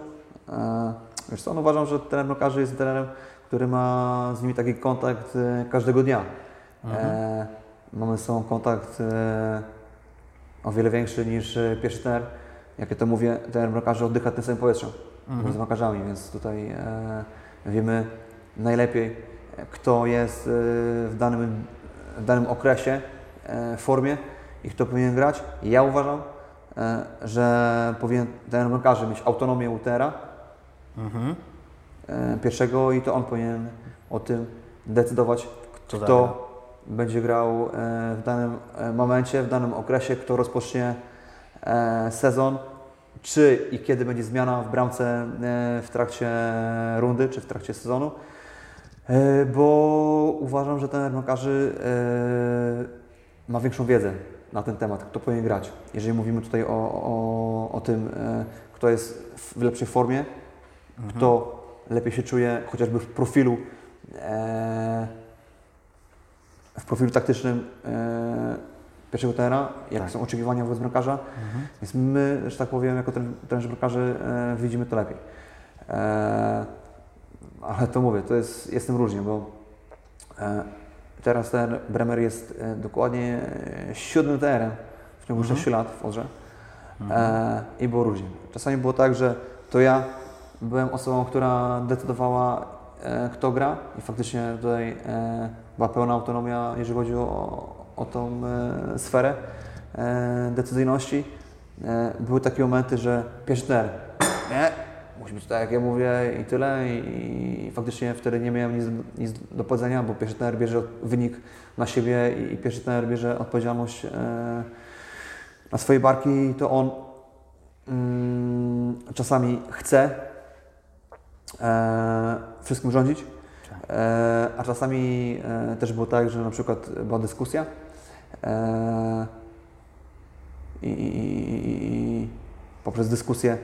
e, wiesz co, no uważam, że trener bramkarzy jest trenerem, który ma z nimi taki kontakt każdego dnia. E, mamy z sobą kontakt o wiele większy niż pierwszy trener. Jak ja to mówię, trener bramkarzy oddycha tym samym powietrzem z bramkarzami, więc tutaj wiemy najlepiej, kto jest e, w danym, w danym okresie e, w formie i kto powinien grać. Ja uważam, e, że powinien trener bramkarzy mieć autonomię u trenera Mhm. e, pierwszego i to on powinien o tym decydować, Kto kto, będzie grał w danym momencie, w danym okresie, kto rozpocznie sezon, czy i kiedy będzie zmiana w bramce w trakcie rundy, czy w trakcie sezonu. E, Bo uważam, że ten bramkarzy e, ma większą wiedzę na ten temat, kto powinien grać. Jeżeli mówimy tutaj o, o, o tym, e, kto jest w lepszej formie, kto lepiej się czuje chociażby w profilu w profilu taktycznym pierwszego trenera, jakie Tak. są oczekiwania wobec bramkarza. Więc my, że tak powiem, jako tren- trenerzy bramkarzy e, widzimy to lepiej. E, ale to mówię, to jest, jestem różnie, bo e, teraz ten Bremer jest e, dokładnie e, siódmym trenerem w ciągu Mhm. 6 lat w Odrze. E, I było różnie. Czasami było tak, że to ja byłem osobą, która decydowała, kto gra i faktycznie tutaj była pełna autonomia, jeżeli chodzi o, o tą sferę decyzyjności. Były takie momenty, że pierwszy trener, nie, musi być tak jak ja mówię i tyle. I, faktycznie wtedy nie miałem nic, nic do powiedzenia, bo pierwszy trener bierze wynik na siebie i, pierwszy trener bierze odpowiedzialność e, na swoje barki. I to on mm, czasami chce e, wszystkim rządzić, e, a czasami też było tak, że na przykład była dyskusja i, i, poprzez dyskusję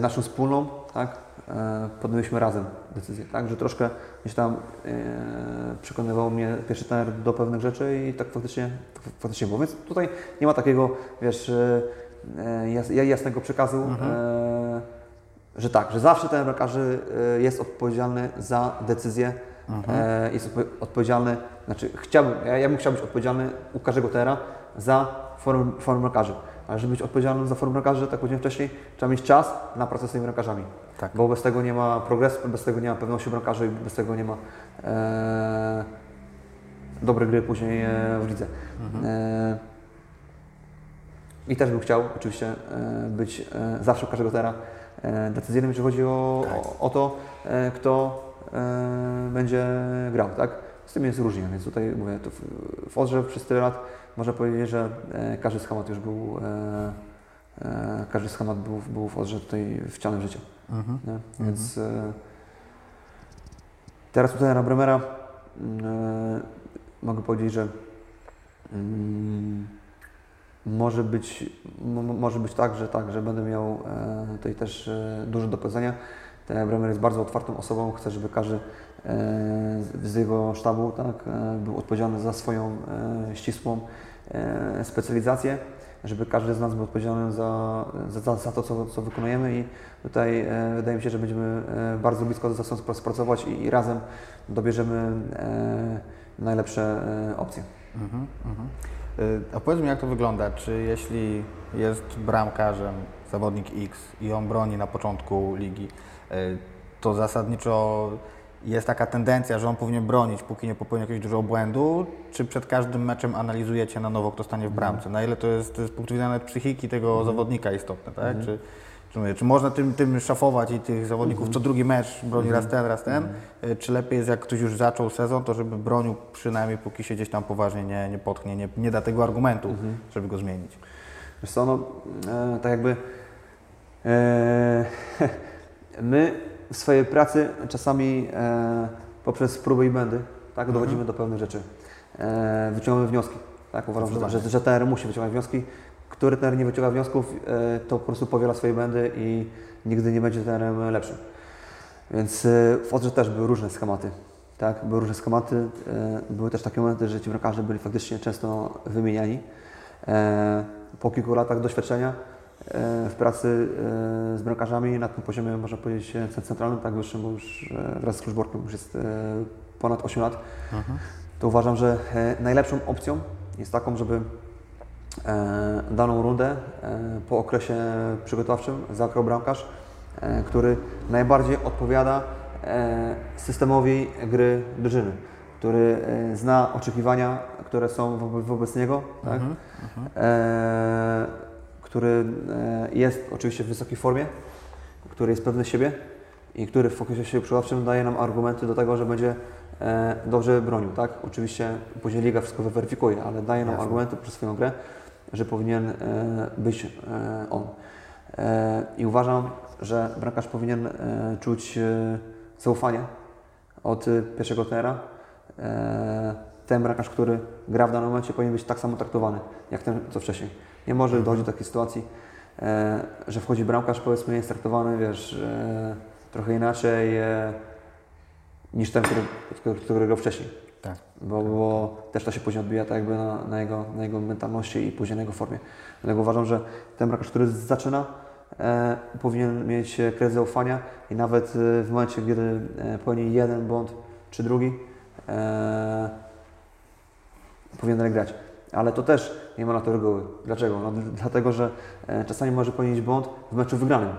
naszą wspólną, tak, e, podjęliśmy razem decyzję, tak, że troszkę gdzieś tam e, przekonywał mnie pierwszy trener do pewnych rzeczy i tak faktycznie, tak faktycznie było. Więc tutaj nie ma takiego, wiesz, e, e, jas, jasnego przekazu, e, że tak, że zawsze ten bramkarzy e, jest odpowiedzialny za decyzję, e, jest odpo- odpowiedzialny, znaczy chciałbym, ja, ja bym chciał być odpowiedzialny u każdego trenera za formę, formę bramkarzy. Ale żeby być odpowiedzialnym za formę bramkarzy, tak powiedziałem wcześniej, trzeba mieć czas na pracę z tymi bramkarzami. Tak. Bo bez tego nie ma progresu, bez tego nie ma pewności bramkarzy i bez tego nie ma e, dobrej gry później e, w lidze. E, I też bym chciał oczywiście e, być e, zawsze każdego trenera e, decyzyjnym, jeżeli chodzi o, o, o to, kto będzie grał, tak? Z tym jest różnie, więc tutaj mówię, to w, w Odrze przez tyle lat można powiedzieć, że e, każdy schemat już był, e, e, każdy schemat był, był w Odrze tutaj wcianym w życie. Mhm. Nie? Więc teraz tutaj na Bremera mm, mogę powiedzieć, że mm, może być, mo- mo- może być tak, że tak, że będę miał tutaj też dużo do powiedzenia. Ten Bremer jest bardzo otwartą osobą, chcę, żeby każdy z- z jego sztabu tak, e, był odpowiedzialny za swoją e, ścisłą e, specjalizację, żeby każdy z nas był odpowiedzialny za, za, za to, co, co wykonujemy i tutaj e, wydaje mi się, że będziemy e, bardzo blisko ze sobą współpracować i, i razem dobierzemy e, najlepsze e, opcje. Mhm, mhm. A mi, jak to wygląda? Czy jeśli jest bramkarzem zawodnik X i on broni na początku ligi, to zasadniczo jest taka tendencja, że on powinien bronić, póki nie popełni jakiegoś dużego błędu, czy przed każdym meczem analizujecie na nowo, kto stanie w bramce? Na ile to jest z punktu widzenia nawet psychiki tego zawodnika istotne, tak? Czy, Czy, mówię, czy można tym, tym szafować i tych zawodników Mhm. co drugi mecz broni raz ten, raz ten? Y, Czy lepiej jest, jak ktoś już zaczął sezon, to żeby bronił przynajmniej póki się gdzieś tam poważnie nie, nie potknie, nie, nie da tego argumentu, Mhm. żeby go zmienić? Wiesz co, no, e, tak jakby e, my w swojej pracy czasami e, poprzez próby i błędy tak, dochodzimy do pewnych rzeczy. E, wyciągamy wnioski. Tak, uważam, że, że, że trener musi wyciągać wnioski. Który trener nie wyciąga wniosków, e, to po prostu powiela swoje błędy i nigdy nie będzie trenerem lepszym. Więc e, w Odrze też były różne schematy. Tak, były różne schematy. e, Były też takie momenty, że ci bramkarze byli faktycznie często wymieniani. E, Po kilku latach doświadczenia w pracy e, z bramkarzami na tym poziomie, można powiedzieć, e, centralnym, tak wyższym, bo już e, wraz z Kluczborkiem już jest e, ponad 8 lat, to uważam, że e, najlepszą opcją jest taką, żeby e, daną rundę e, po okresie przygotowawczym zagrał bramkarz, e, który najbardziej odpowiada e, systemowi gry drużyny, który e, zna oczekiwania, które są wo- wobec niego, tak? e, który e, jest oczywiście w wysokiej formie, który jest pewny siebie i który w okresie przygotowawczym daje nam argumenty do tego, że będzie e, dobrze bronił. Tak? Oczywiście później liga wszystko weryfikuje, ale daje nam Jasne. argumenty przez swoją grę, że powinien e, być on. I uważam, że bramkarz powinien czuć zaufanie od pierwszego trenera. E, ten bramkarz, który gra w danym momencie, powinien być tak samo traktowany, jak ten, co wcześniej. Nie może dochodzić do takiej sytuacji, e, że wchodzi bramkarz, powiedzmy, jest traktowany, wiesz, e, trochę inaczej e, niż ten, który, grał wcześniej. Tak. Bo, bo też to się później odbija tak jakby na, na, jego, na jego mentalności i później na jego formie. Dlatego uważam, że ten bramkarz, który zaczyna, e, powinien mieć kredyt zaufania i nawet w momencie, kiedy popełni jeden błąd czy drugi, e, powinien grać. Ale to też nie ma na to reguły. Dlaczego? No, dlatego, że e, czasami może popełnić błąd w meczu wygranym.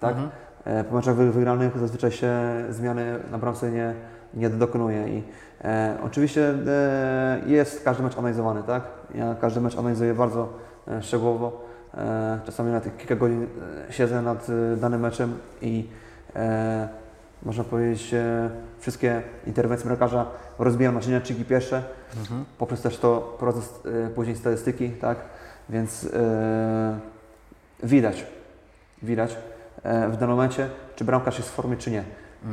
Tak? Mhm. E, po meczach wy- wygranych zazwyczaj się zmiany na bramce nie, nie dokonuje. I e, oczywiście e, jest każdy mecz analizowany, tak? Ja każdy mecz analizuję bardzo e, szczegółowo. E, czasami na tych kilka godzin siedzę nad danym meczem i można powiedzieć wszystkie interwencje bramkarza rozbijam na czynniki pierwsze. Mhm. Poprzez też to prowadzę e, później statystyki, tak? Więc e, widać, widać e, w danym momencie, czy bramkarz jest w formie, czy nie.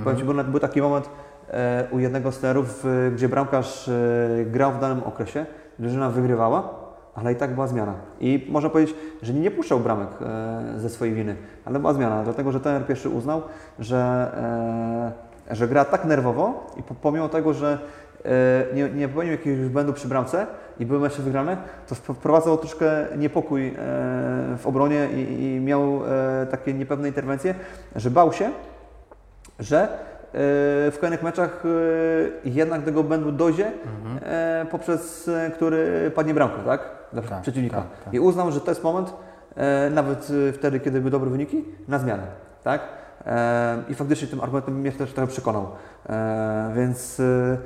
Powiem Ci, był, był taki moment e, u jednego z trenerów, gdzie bramkarz e, grał w danym okresie, drużyna wygrywała, ale i tak była zmiana. I można powiedzieć, że nie puszczał bramek e, ze swojej winy, ale była zmiana, dlatego że trener pierwszy uznał, że, e, że gra tak nerwowo i po- pomimo tego, że e, nie, nie popełnił jakiegoś błędu przy bramce i były mecze wygrane, to wp- wprowadzał troszkę niepokój w obronie i, i miał takie niepewne interwencje, że bał się, że w kolejnych meczach e, jednak tego błędu dojdzie, e, poprzez e, który padnie bramka, tak? Dla Tak, przeciwnika. tak, tak. I uznał, że to jest moment, e, nawet e, wtedy, kiedy były dobre wyniki, na zmianę, tak? E, I faktycznie tym argumentem mnie też trochę przekonał. E, więc e,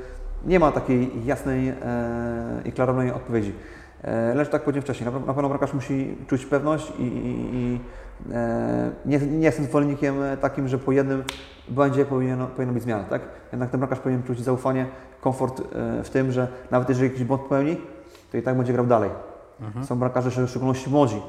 nie ma takiej jasnej e, i klarownej odpowiedzi. E, lecz tak powiedziałem wcześniej, na, pewno bramkarz musi czuć pewność i, i, i e, nie, nie jestem zwolennikiem takim, że po jednym błędzie powinno, powinna być zmiana, tak? Jednak ten bramkarz powinien czuć zaufanie, komfort e, w tym, że nawet jeżeli jakiś błąd popełni, to i tak będzie grał dalej. Są bramkarze, w szczególności młodzi,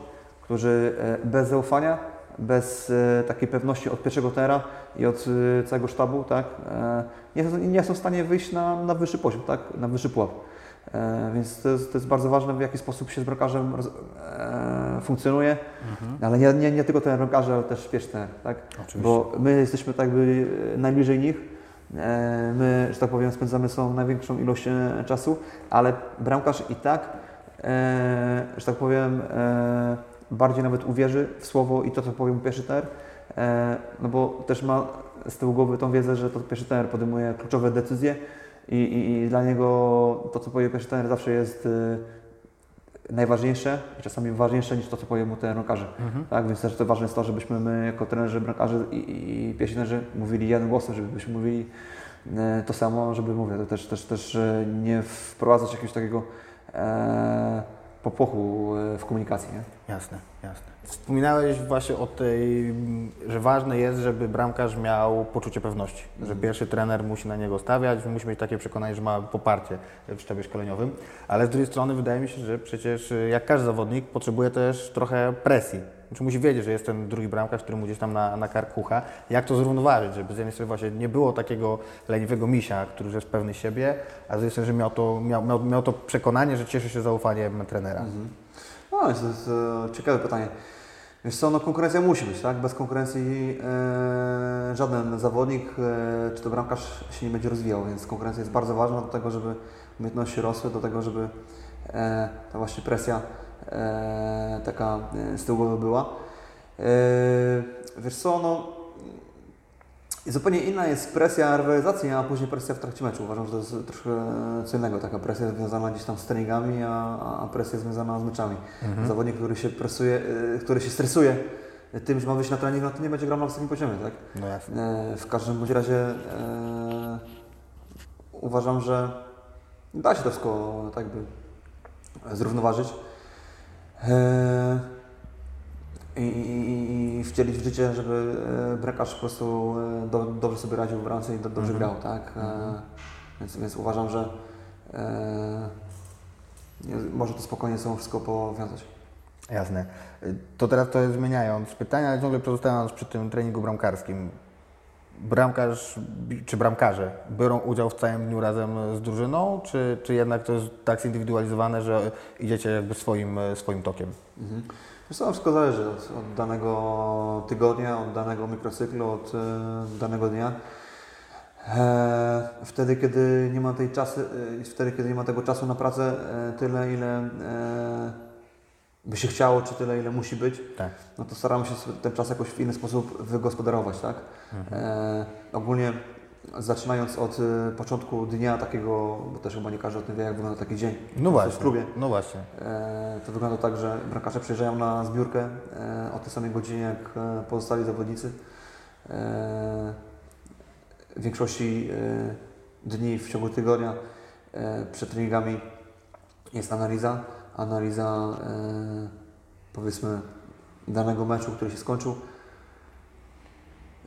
którzy e, bez zaufania, bez e, takiej pewności od pierwszego trenera i od e, całego sztabu, tak, e, nie, są- nie są w stanie wyjść na, na wyższy poziom, tak, na wyższy pułap. E, Więc to jest, to jest bardzo ważne, w jaki sposób się z bramkarzem roz, e, funkcjonuje, ale nie, nie, nie tylko ten bramkarze, ale też pierwszy trener, tak? Oczywiście. Bo my jesteśmy tak jakby e, najbliżej nich, e, my, że tak powiem, spędzamy sobą największą ilość e, czasu, ale bramkarz i tak, że tak powiem, bardziej nawet uwierzy w słowo i to, co powie mu pierwszy trener, no bo też ma z tyłu głowy tą wiedzę, że to pierwszy trener podejmuje kluczowe decyzje i, i, i dla niego to, co powie pierwszy trener zawsze jest e, najważniejsze i czasami ważniejsze niż to, co powie mu ten bramkarze. Mhm. Tak, więc też to ważne jest to, żebyśmy my jako trenerzy, bramkarze i, i, pierwsi trenerzy mówili jednym głosem, żebyśmy mówili e, to samo, żeby mówię, to też, też, też e, nie wprowadzać jakiegoś takiego e, popłochu e, w komunikacji. Nie? Jasne, jasne. Wspominałeś właśnie o tej, że ważne jest, żeby bramkarz miał poczucie pewności, że pierwszy trener musi na niego stawiać, musi mieć takie przekonanie, że ma poparcie w sztabie szkoleniowym, ale z drugiej strony wydaje mi się, że przecież y, jak każdy zawodnik potrzebuje też trochę presji. Znaczy musi wiedzieć, że jest ten drugi bramkarz, który mu gdzieś tam na, na kark kucha. Jak to zrównoważyć, żeby z jednej strony właśnie nie było takiego leniwego misia, który już jest pewny siebie, a z drugiej strony, że miał to, miał, miał, miał to przekonanie, że cieszy się zaufaniem trenera. No, to jest e, ciekawe pytanie. Wiesz co, no konkurencja musi być, tak? Bez konkurencji e, żaden zawodnik, e, czy to bramkarz się nie będzie rozwijał, więc konkurencja jest bardzo ważna do tego, żeby umiejętności rosły, do tego, żeby e, ta właśnie presja e, taka e, z tyłu głowy była. E, wiesz co, no i zupełnie inna jest presja rywalizacji, a później presja w trakcie meczu. Uważam, że to jest troszkę co innego. Taka presja związana gdzieś tam z treningami, a, a presja związana z meczami. Zawodnik, który się presuje, y, który się stresuje tym, że ma wyjść na trening, no to nie będzie grał na wysokim poziomie, tak? No jasne. E, W każdym bądź razie e, uważam, że da się to wszystko tak by zrównoważyć e, i, i, i wcielić w życie, żeby e, bramkarz po prostu e, do, dobrze sobie radził w bramce i do, dobrze grał, tak? E, więc, więc uważam, że e, może to spokojnie sobą wszystko powiązać. Jasne. To teraz to zmieniając pytania, ale ciągle pozostając przy tym treningu bramkarskim. Bramkarz czy bramkarze biorą udział w całym dniu razem z drużyną, czy, czy jednak to jest tak zindywidualizowane, że idziecie jakby swoim, swoim tokiem? Mhm. Wiesz co, wszystko zależy od, od danego tygodnia, od danego mikrocyklu, od e, danego dnia. E, wtedy, kiedy nie ma tej czasy, e, wtedy, kiedy nie ma tego czasu na pracę, e, tyle ile e, by się chciało, czy tyle ile musi być, Tak. no to staramy się ten czas jakoś w inny sposób wygospodarować, tak? E, ogólnie zaczynając od e, początku dnia takiego, bo też chyba nie każdy o tym wie, jak wygląda taki dzień No w właśnie. klubie. No właśnie. E, To wygląda tak, że bramkarze przyjeżdżają na zbiórkę e, o tej samej godzinie jak e, pozostali zawodnicy. E, W większości dni w ciągu tygodnia przed treningami jest analiza. Analiza powiedzmy danego meczu, który się skończył.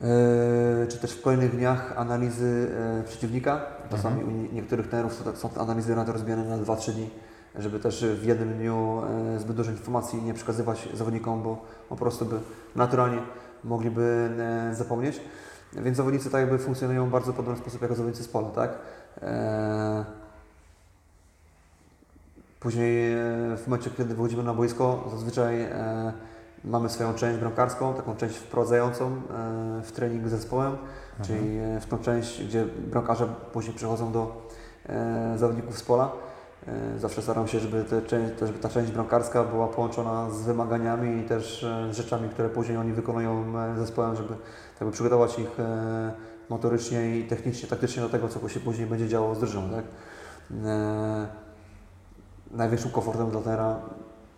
E, Czy też w kolejnych dniach analizy e, przeciwnika. Czasami u nie- niektórych trenerów są, analizy rady rozbijane na 2-3 dni żeby też w jednym dniu e, zbyt dużo informacji nie przekazywać zawodnikom, bo po prostu by naturalnie mogliby zapomnieć. Więc zawodnicy tak jakby funkcjonują w bardzo podobny sposób jak zawodnicy z pola, tak? Później w momencie, kiedy wychodzimy na boisko, zazwyczaj mamy swoją część bramkarską, taką część wprowadzającą e, w trening z zespołem, czyli e, w tą część, gdzie bramkarze później przechodzą do e, zawodników z pola. Zawsze staram się, żeby, te, żeby ta część bramkarska była połączona z wymaganiami i też z rzeczami, które później oni wykonują zespołem, żeby tak by przygotować ich motorycznie i technicznie, taktycznie do tego, co się później będzie działo z drużyną. Tak? Największym komfortem dla trenera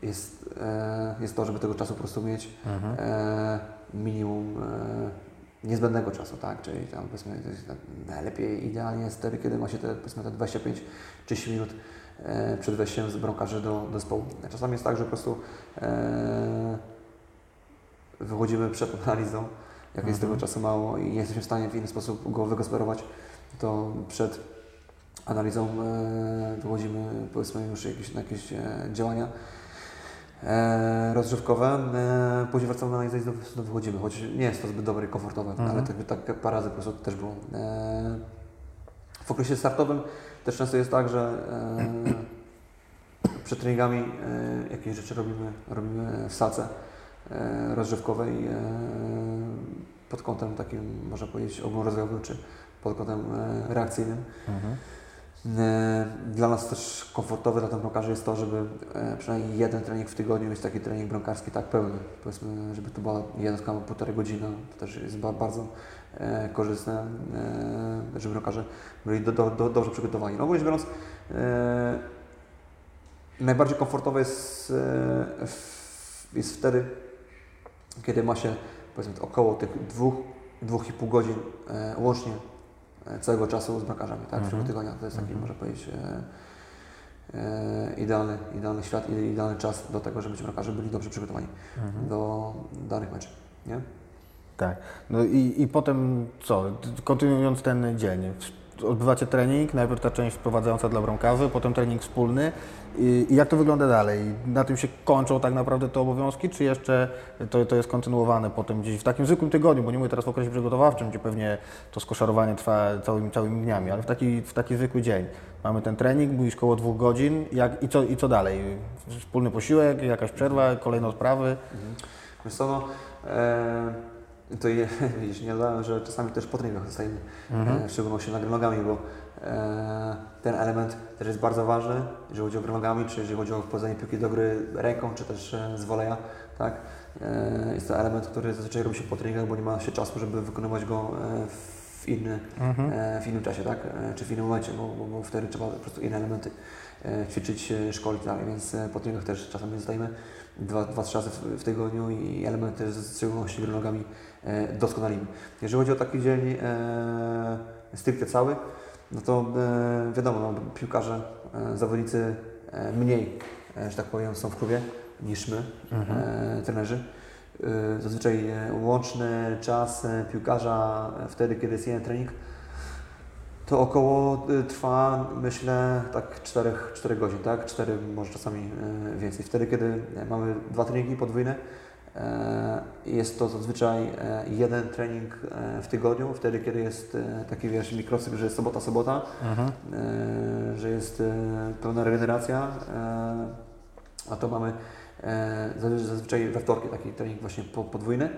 jest, e, jest to, żeby tego czasu po prostu mieć Mhm. e, minimum e, niezbędnego czasu, tak? Czyli tam powiedzmy tak najlepiej idealnie jest wtedy, kiedy ma się te powiedzmy te 25-30 minut e, przed wejściem z bramkarzy do, do zespołu. Czasami jest tak, że po prostu e, wychodzimy przed analizą, jak jest tego czasu mało i nie jesteśmy w stanie w inny sposób go wygospodarować, to przed analizą e, wychodzimy powiedzmy już jakieś, na jakieś działania e. E, później wracamy na analizę i znowu, znowu wychodzimy, choć nie jest to zbyt dobre i komfortowe, Mhm. ale tak, tak parę razy po prostu też było. E, w okresie startowym też często jest tak, że e, przed treningami e, jakieś rzeczy robimy, robimy w salce e, rozgrzewkowej e, pod kątem takim, można powiedzieć, ogólnorozwojowym, czy pod kątem reakcyjnym. Mhm. E, Dla nas też komfortowe dla bramkarzy jest to, żeby e, przynajmniej jeden trening w tygodniu mieć taki trening bramkarski tak pełny. Powiedzmy, żeby to była jednostka na półtorej godziny. To też jest ba- bardzo e, korzystne, żeby bramkarze byli do, do, do, dobrze przygotowani. No ogólnie biorąc, najbardziej komfortowe jest, jest wtedy, kiedy ma się powiedzmy około tych dwóch, dwóch i pół godzin łącznie całego czasu z bramkarzami, tak, w ciągu Mhm. tygodnia. To jest taki, Mhm. można powiedzieć, e, e, idealny, idealny świat i idealny czas do tego, żeby ci bramkarze byli dobrze przygotowani do danych meczów. Nie? Tak. No i, i potem co? Kontynuując ten dzień. Odbywacie trening, najpierw ta część wprowadzająca dla bramkarzy, potem trening wspólny. I, I jak to wygląda dalej? Na tym się kończą tak naprawdę te obowiązki, czy jeszcze to, to jest kontynuowane potem gdzieś w takim zwykłym tygodniu, bo nie mówię teraz w okresie przygotowawczym, gdzie pewnie to skoszarowanie trwa całymi, całymi dniami, ale w taki, w taki zwykły dzień. Mamy ten trening, mówisz koło dwóch godzin jak, i, co, i co dalej? Wspólny posiłek, jakaś przerwa, kolejne odprawy? Wiesz co, no, e, to je, widzisz, nie dodałem, że czasami też po treningach zostajemy, e, w szczególności nogami, bo ten element też jest bardzo ważny, jeżeli chodzi o gry nogami, czy jeżeli chodzi o wprowadzenie piłki do gry ręką, czy też e, z woleja, tak? E, jest to element, który zazwyczaj robi się po treningach, bo nie ma się czasu, żeby wykonywać go e, w, inny, e, w innym czasie, tak? E, czy w innym momencie, bo, bo, bo wtedy trzeba po prostu inne elementy e, ćwiczyć, e, szkolić, tak? więc e, po treningach też czasami zostajemy dwa, dwa trzy razy w, w tygodniu i elementy, z szczególności gry nogami, e, doskonalimy. Jeżeli chodzi o taki dzień e, stricte cały, no to e, wiadomo, no, piłkarze, e, zawodnicy e, mniej, że tak powiem, są w klubie niż my, e, trenerzy. Zazwyczaj łączny czas piłkarza wtedy, kiedy jest jeden trening, to około trwa, myślę, tak 4, 4 godzin, tak? 4, może czasami więcej. Wtedy, kiedy mamy dwa treningi podwójne, jest to zazwyczaj e, jeden trening e, w tygodniu, wtedy, kiedy jest e, taki, wiesz, mikrocykl, że jest sobota, sobota, e, że jest e, pełna regeneracja, e, a to mamy e, zazwy- zazwyczaj we wtorki taki trening właśnie po- podwójny.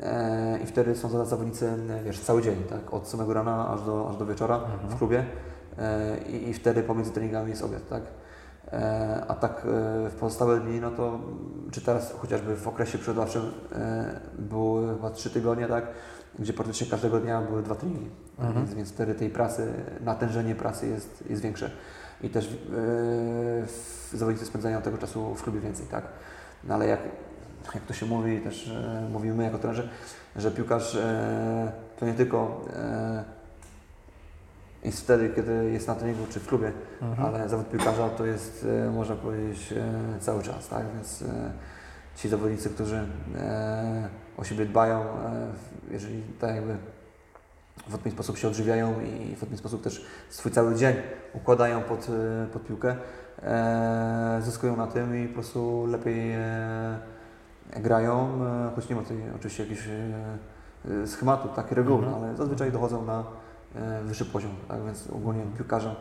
E, I wtedy są za- zawodnicy, e, wiesz, cały dzień, tak? Od samego rana aż do, aż do wieczora w klubie. E, i, I wtedy pomiędzy treningami jest obiad, tak? E, a tak e, w pozostałe dni, no to mm, czy teraz chociażby w okresie przygotowawczym e, były chyba trzy tygodnie, tak? Gdzie praktycznie każdego dnia były dwa treningi. Więc, więc wtedy tej pracy, natężenie pracy jest, jest większe. I też w- zawodnicy spędzają tego czasu w klubie więcej, tak? No ale jak, jak to się mówi, też e, mówimy my jako trenerzy, że piłkarz e, to nie tylko e, jest wtedy, kiedy jest na treningu czy w klubie, ale zawód piłkarza to jest, e, można powiedzieć, e, cały czas, tak? Więc e, ci zawodnicy, którzy o siebie dbają, jeżeli tak jakby w odpowiedni sposób się odżywiają i w odpowiedni sposób też swój cały dzień układają pod, pod piłkę, zyskują na tym i po prostu lepiej grają, choć nie ma tutaj oczywiście jakichś schematu, takie reguły, ale zazwyczaj dochodzą na wyższy poziom, tak więc ogólnie piłkarzem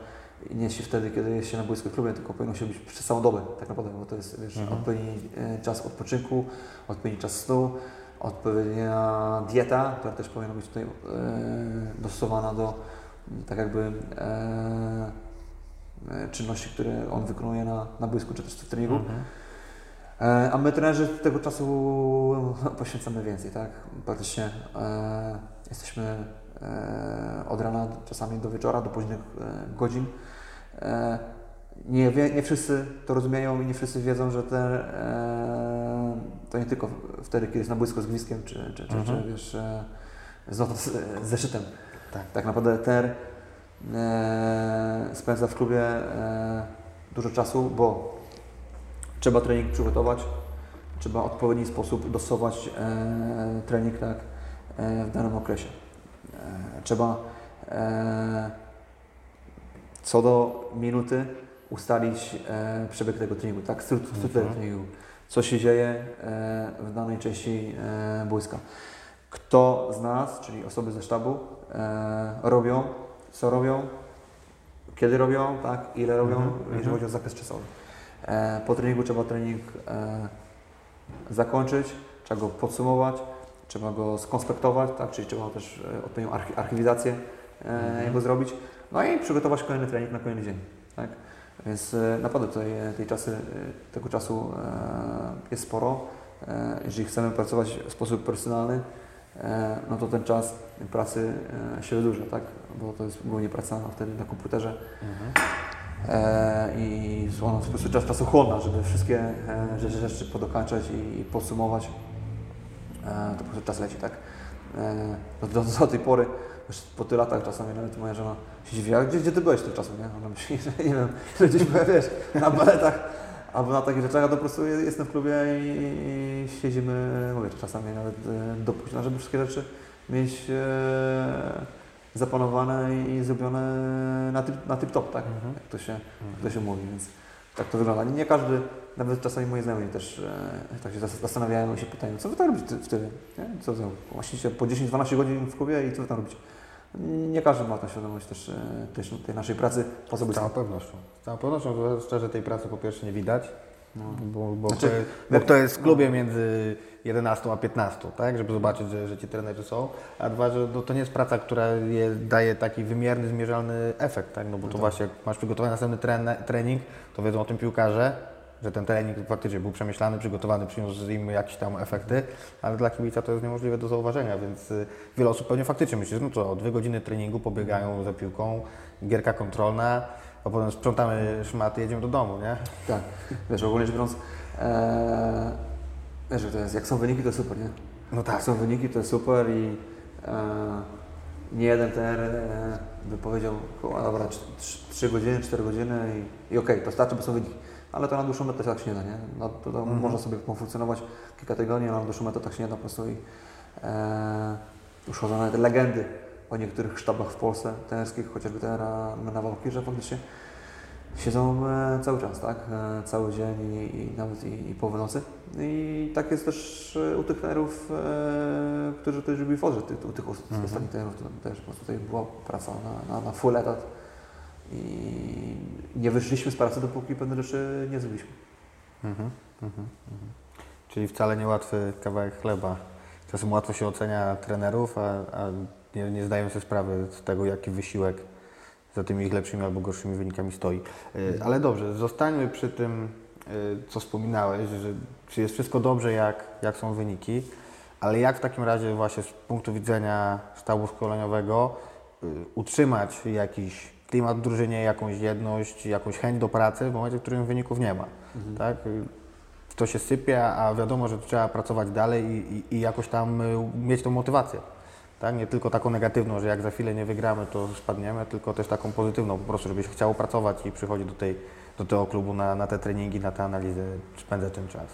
nie jest się wtedy, kiedy jest się na boisku w klubie, tylko powinno się być przez całą dobę tak naprawdę, bo to jest wiesz, odpowiedni e, czas odpoczynku, odpowiedni czas snu, odpowiednia dieta, która też powinna być tutaj e, dostosowana do tak jakby e, e, czynności, które on wykonuje na, na boisku czy też w treningu. E, A my trenerzy tego czasu poświęcamy więcej, tak? Praktycznie e, jesteśmy e, od rana czasami do wieczora, do późnych e, godzin. E, nie, nie wszyscy to rozumieją i nie wszyscy wiedzą, że te, e, to nie tylko wtedy, kiedy jest na boisku z gwizdkiem, czy, czy, czy, czy wiesz, e, z, z, zeszytem. Tak. tak naprawdę ter e, spędza w klubie e, dużo czasu, bo trzeba trening przygotować, trzeba w odpowiedni sposób dostosować e, trening tak, e, w danym okresie. E, trzeba e, co do minuty ustalić e, przebieg tego treningu, tak, strukturę Mhm. tego treningu, co się dzieje w danej części boiska. Kto z nas, czyli osoby ze sztabu, robią, co robią, kiedy robią, tak, ile robią, Mhm, jeżeli mhm. chodzi o zakres czasowy. Po treningu trzeba trening zakończyć, trzeba go podsumować, trzeba go skonspektować, tak, czyli trzeba też e, odpowiednią archi- archiwizację e, jego zrobić, no i przygotować kolejny trening na kolejny dzień. Tak? Więc e, naprawdę tutaj tej czasy, tego czasu jest sporo. Jeżeli chcemy pracować w sposób personalny, no to ten czas pracy się wydłuża, tak? bo to jest głównie praca wtedy na komputerze. E, i ona po prostu czas czasochłonna, żeby wszystkie rzeczy, rzeczy podokańczać i podsumować. E, to po prostu czas leci, tak? E, do, do, do tej pory Już po tylu latach czasami nawet moja żona się dziwi, a gdzie, gdzie ty byłeś tymczasem, nie? Ona myśli, że nie wiem, że gdzieś byłem, wiesz, na baletach albo na takich rzeczach, a to po prostu jestem w klubie i, i siedzimy, mówię, czasami nawet e, do późna, żeby wszystkie rzeczy mieć e, zaplanowane i zrobione na tip, na tip top, tak? Mhm. Jak to się, jak to się mówi, więc tak to wygląda. Nie każdy, nawet czasami moi znajomi też e, tak się zas- zastanawiają i się pytają, co wy tam robicie ty- wtedy? Nie? Co wy, właściwie po 10-12 godzin w klubie i co wy tam robicie? Nie każdy ma tą świadomość też, e, też tej naszej pracy po Z całą pewnością. Z całą pewnością, że tej pracy po pierwsze nie widać, No. bo, bo, Znaczy, jest, bo jest w klubie między 11 a 15, tak, żeby zobaczyć, że, że ci trenerzy są, a dwa, że no, to nie jest praca, która je, daje taki wymierny, zmierzalny efekt, tak, no bo to tak. właśnie jak masz przygotowany następny trening, to wiedzą o tym piłkarze, że ten trening faktycznie był przemyślany, przygotowany, przyniósł im jakieś tam efekty, ale dla kibica to jest niemożliwe do zauważenia, więc y, wiele osób pewnie faktycznie myśli, że no to dwie godziny treningu pobiegają za piłką, gierka kontrolna, a potem sprzątamy szmaty, jedziemy do domu, nie? Tak, wiesz, ogólnie rzecz biorąc, e, wiesz, jak to jest, jak są wyniki, to super, nie? No tak. Jak są wyniki, to super i e, nie jeden trener e, by powiedział, "Kurwa, dobra, 3 godziny, 4 godziny i, i okej, to starczy, bo są wyniki. Ale to na dłuższą metę tak się nie da, nie? No, to, to Mhm. Można sobie funkcjonować kilka tygodni, ale na dłuższą metę tak się nie da po prostu i e, już chodzą nawet legendy o niektórych sztabach w Polsce trenerskich, chociażby trenera Nawałki, że faktycznie siedzą e, cały czas, tak? E, cały dzień i, i nawet i, i połowę nocy. I tak jest też e, u tych trenerów, e, którzy też byli w Odrze, tych, u tych os- Mhm. ostatnich trenerów, to też po prostu tutaj była praca na, na, na full etat i nie wyszliśmy z pracy, dopóki pewne rzeczy nie zrobiliśmy. Mhm, mhm, mhm. Czyli wcale niełatwy kawałek chleba. Czasem łatwo się ocenia trenerów, a, a nie, nie zdają sobie sprawy z tego, jaki wysiłek za tymi ich lepszymi albo gorszymi wynikami stoi. Y, Ale dobrze, zostańmy przy tym, y, co wspominałeś, że czy jest wszystko dobrze, jak, jak są wyniki, ale jak w takim razie właśnie z punktu widzenia sztabu szkoleniowego y, utrzymać jakiś klimat w drużynie, jakąś jedność, jakąś chęć do pracy w momencie, w którym wyników nie ma. Tak? Y, To się sypie, a wiadomo, że trzeba pracować dalej i, i, i jakoś tam y, mieć tą motywację. Tak? Nie tylko taką negatywną, że jak za chwilę nie wygramy, to spadniemy, tylko też taką pozytywną, po prostu, żebyś chciał pracować i przychodzić do, tej, do tego klubu na, na te treningi, na te analizy, spędzać ten czas.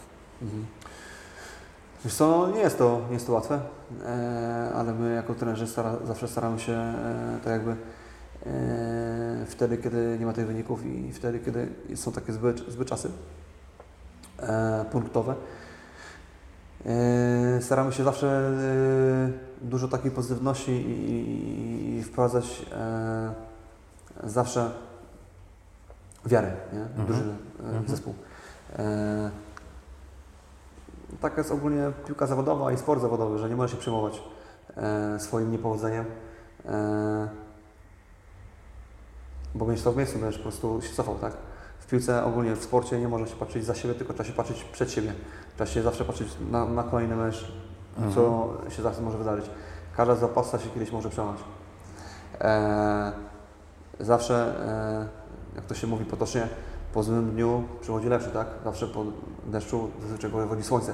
Wiesz co, nie jest to, nie jest to łatwe, e, ale my jako trenerzy stara, zawsze staramy się e, tak jakby wtedy, kiedy nie ma tych wyników i wtedy, kiedy są takie złe, złe czasy e, punktowe, e, staramy się zawsze e, dużo takiej pozytywności i, wprowadzać e, zawsze wiarę nie? w Mhm. e, w Mhm. zespół. E, taka jest ogólnie piłka zawodowa i sport zawodowy, że nie możesz się przejmować e, swoim niepowodzeniem, e, bo będziesz to w miejscu, będziesz po prostu się cofał, tak? W piłce ogólnie, w sporcie nie można się patrzeć za siebie, tylko trzeba się patrzeć przed siebie. Trzeba się zawsze patrzeć na, na kolejny mecz, co się zawsze może wydarzyć. Każda zapasa się kiedyś może przełamać. E, zawsze, e, jak to się mówi potocznie, po złym dniu przychodzi lepszy, tak? Zawsze po deszczu zazwyczaj wychodzi słońce.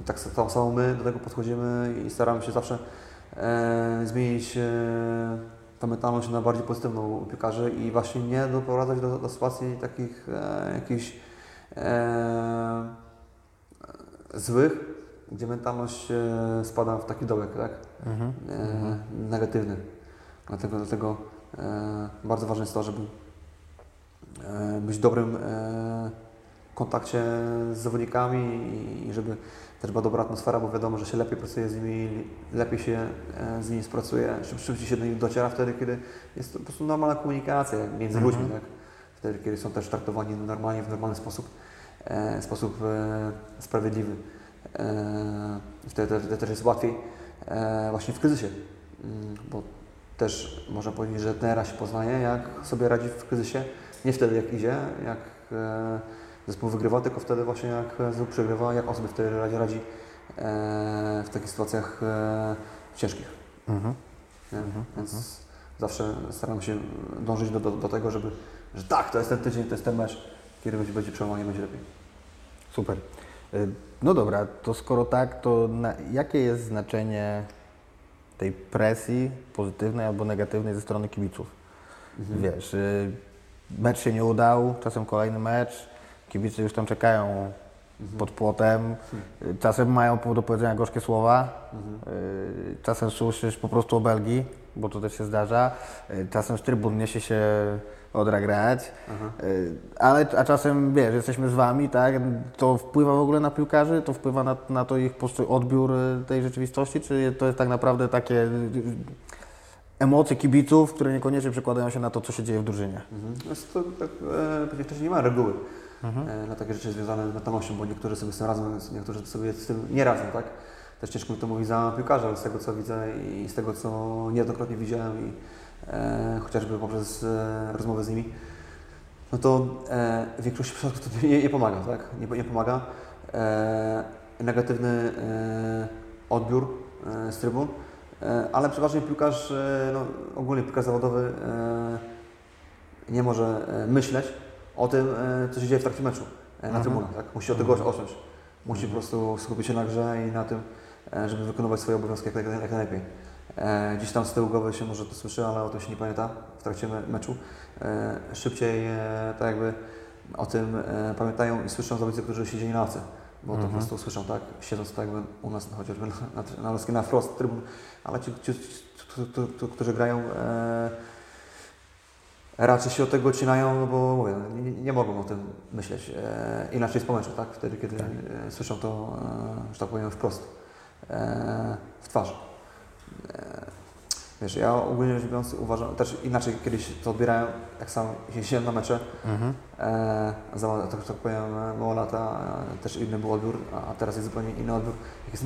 I tak samo samo my do tego podchodzimy i staramy się zawsze e, zmienić e, tę mentalność na bardziej pozytywną piłkarzy i właśnie nie doprowadzać do, do sytuacji takich e, jakichś e, złych, gdzie mentalność e, spada w taki dołek, tak? Mhm. e, negatywny. Dlatego, dlatego e, bardzo ważne jest to, żeby e, być w dobrym e, kontakcie z zawodnikami i żeby też była dobra atmosfera, bo wiadomo, że się lepiej pracuje z nimi, lepiej się e, z nimi spracuje, szyb, szybciej się do nich dociera wtedy, kiedy jest to po prostu normalna komunikacja między Mhm. ludźmi, tak? Wtedy, kiedy są też traktowani normalnie, w normalny sposób, e, sposób e, sprawiedliwy. E, wtedy, wtedy też jest łatwiej e, właśnie w kryzysie, Mm, bo też można powiedzieć, że trenera się poznaje, jak sobie radzi w kryzysie, nie wtedy jak idzie, jak e, zespół wygrywa, tylko wtedy właśnie jak zespół przegrywa, jak on sobie wtedy radzi, radzi e, w takich sytuacjach e, ciężkich. Mhm. Mhm, Więc zawsze staram się dążyć do, do, do tego, żeby, że tak, to jest ten tydzień, to jest ten mecz, kiedy będzie, będzie przełamanie, będzie lepiej. Super. Y, No dobra, to skoro tak, to na, jakie jest znaczenie tej presji pozytywnej albo negatywnej ze strony kibiców. Wiesz, y, mecz się nie udał, czasem kolejny mecz, kibice już tam czekają pod płotem, y, czasem mają do powiedzenia gorzkie słowa, y, czasem słyszysz po prostu o Belgii, bo to też się zdarza, y, czasem z trybun niesie się odra grać, y, ale a czasem wiesz, jesteśmy z Wami, tak, to wpływa w ogóle na piłkarzy, to wpływa na, na to ich odbiór tej rzeczywistości, czy to jest tak naprawdę takie emocje kibiców, które niekoniecznie przekładają się na to, co się dzieje w drużynie? Mhm. Jest to, tak, e, wcześniej nie ma reguły e, na takie rzeczy związane z mentalnością, bo niektórzy sobie z tym radzą, niektórzy sobie z tym nie radzą, tak? Też ciężko mi to mówić za piłkarza, ale z tego co widzę i z tego co niejednokrotnie widziałem i e, chociażby poprzez e, rozmowy z nimi, no to e, w większości przypadków to nie, nie pomaga, tak? Nie, nie pomaga. E, negatywny e, odbiór e, z trybun, ale przeważnie piłkarz, no, ogólnie piłkarz zawodowy nie może myśleć o tym, e, co się dzieje w trakcie meczu e, na Mhm. trybunach. Tak? Musi od tego odciąć. Musi po prostu skupić się na grze i na tym, e, żeby wykonywać swoje obowiązki jak, jak, jak najlepiej. E, Gdzieś tam z tyłu głowy się może to słyszy, ale o tym się nie pamięta w trakcie me- meczu. E, Szybciej e, tak jakby o tym e, pamiętają i słyszą zawodnicy, którzy siedzieli na ławce. Bo to po Mhm. prostu słyszą, tak, siedząc tak jakby u nas chociażby na, na, na, na wprost trybun, ale ci, ci, ci, którzy grają e, raczej się od tego odcinają, no bo mówię, nie, nie- nie mogą o tym myśleć. E, inaczej meczu, tak? Wtedy, kiedy e, słyszą to, e, że tak powiem, wprost e, w twarz. E, wiesz, ja ogólnie rzecz biorąc uważam, też inaczej kiedyś to odbierałem, jak sam jeździłem na mecze, Mhm. e, za, tak, tak powiem, mało lata, e, też inny był odbiór, a teraz jest zupełnie inny odbiór, jak jest.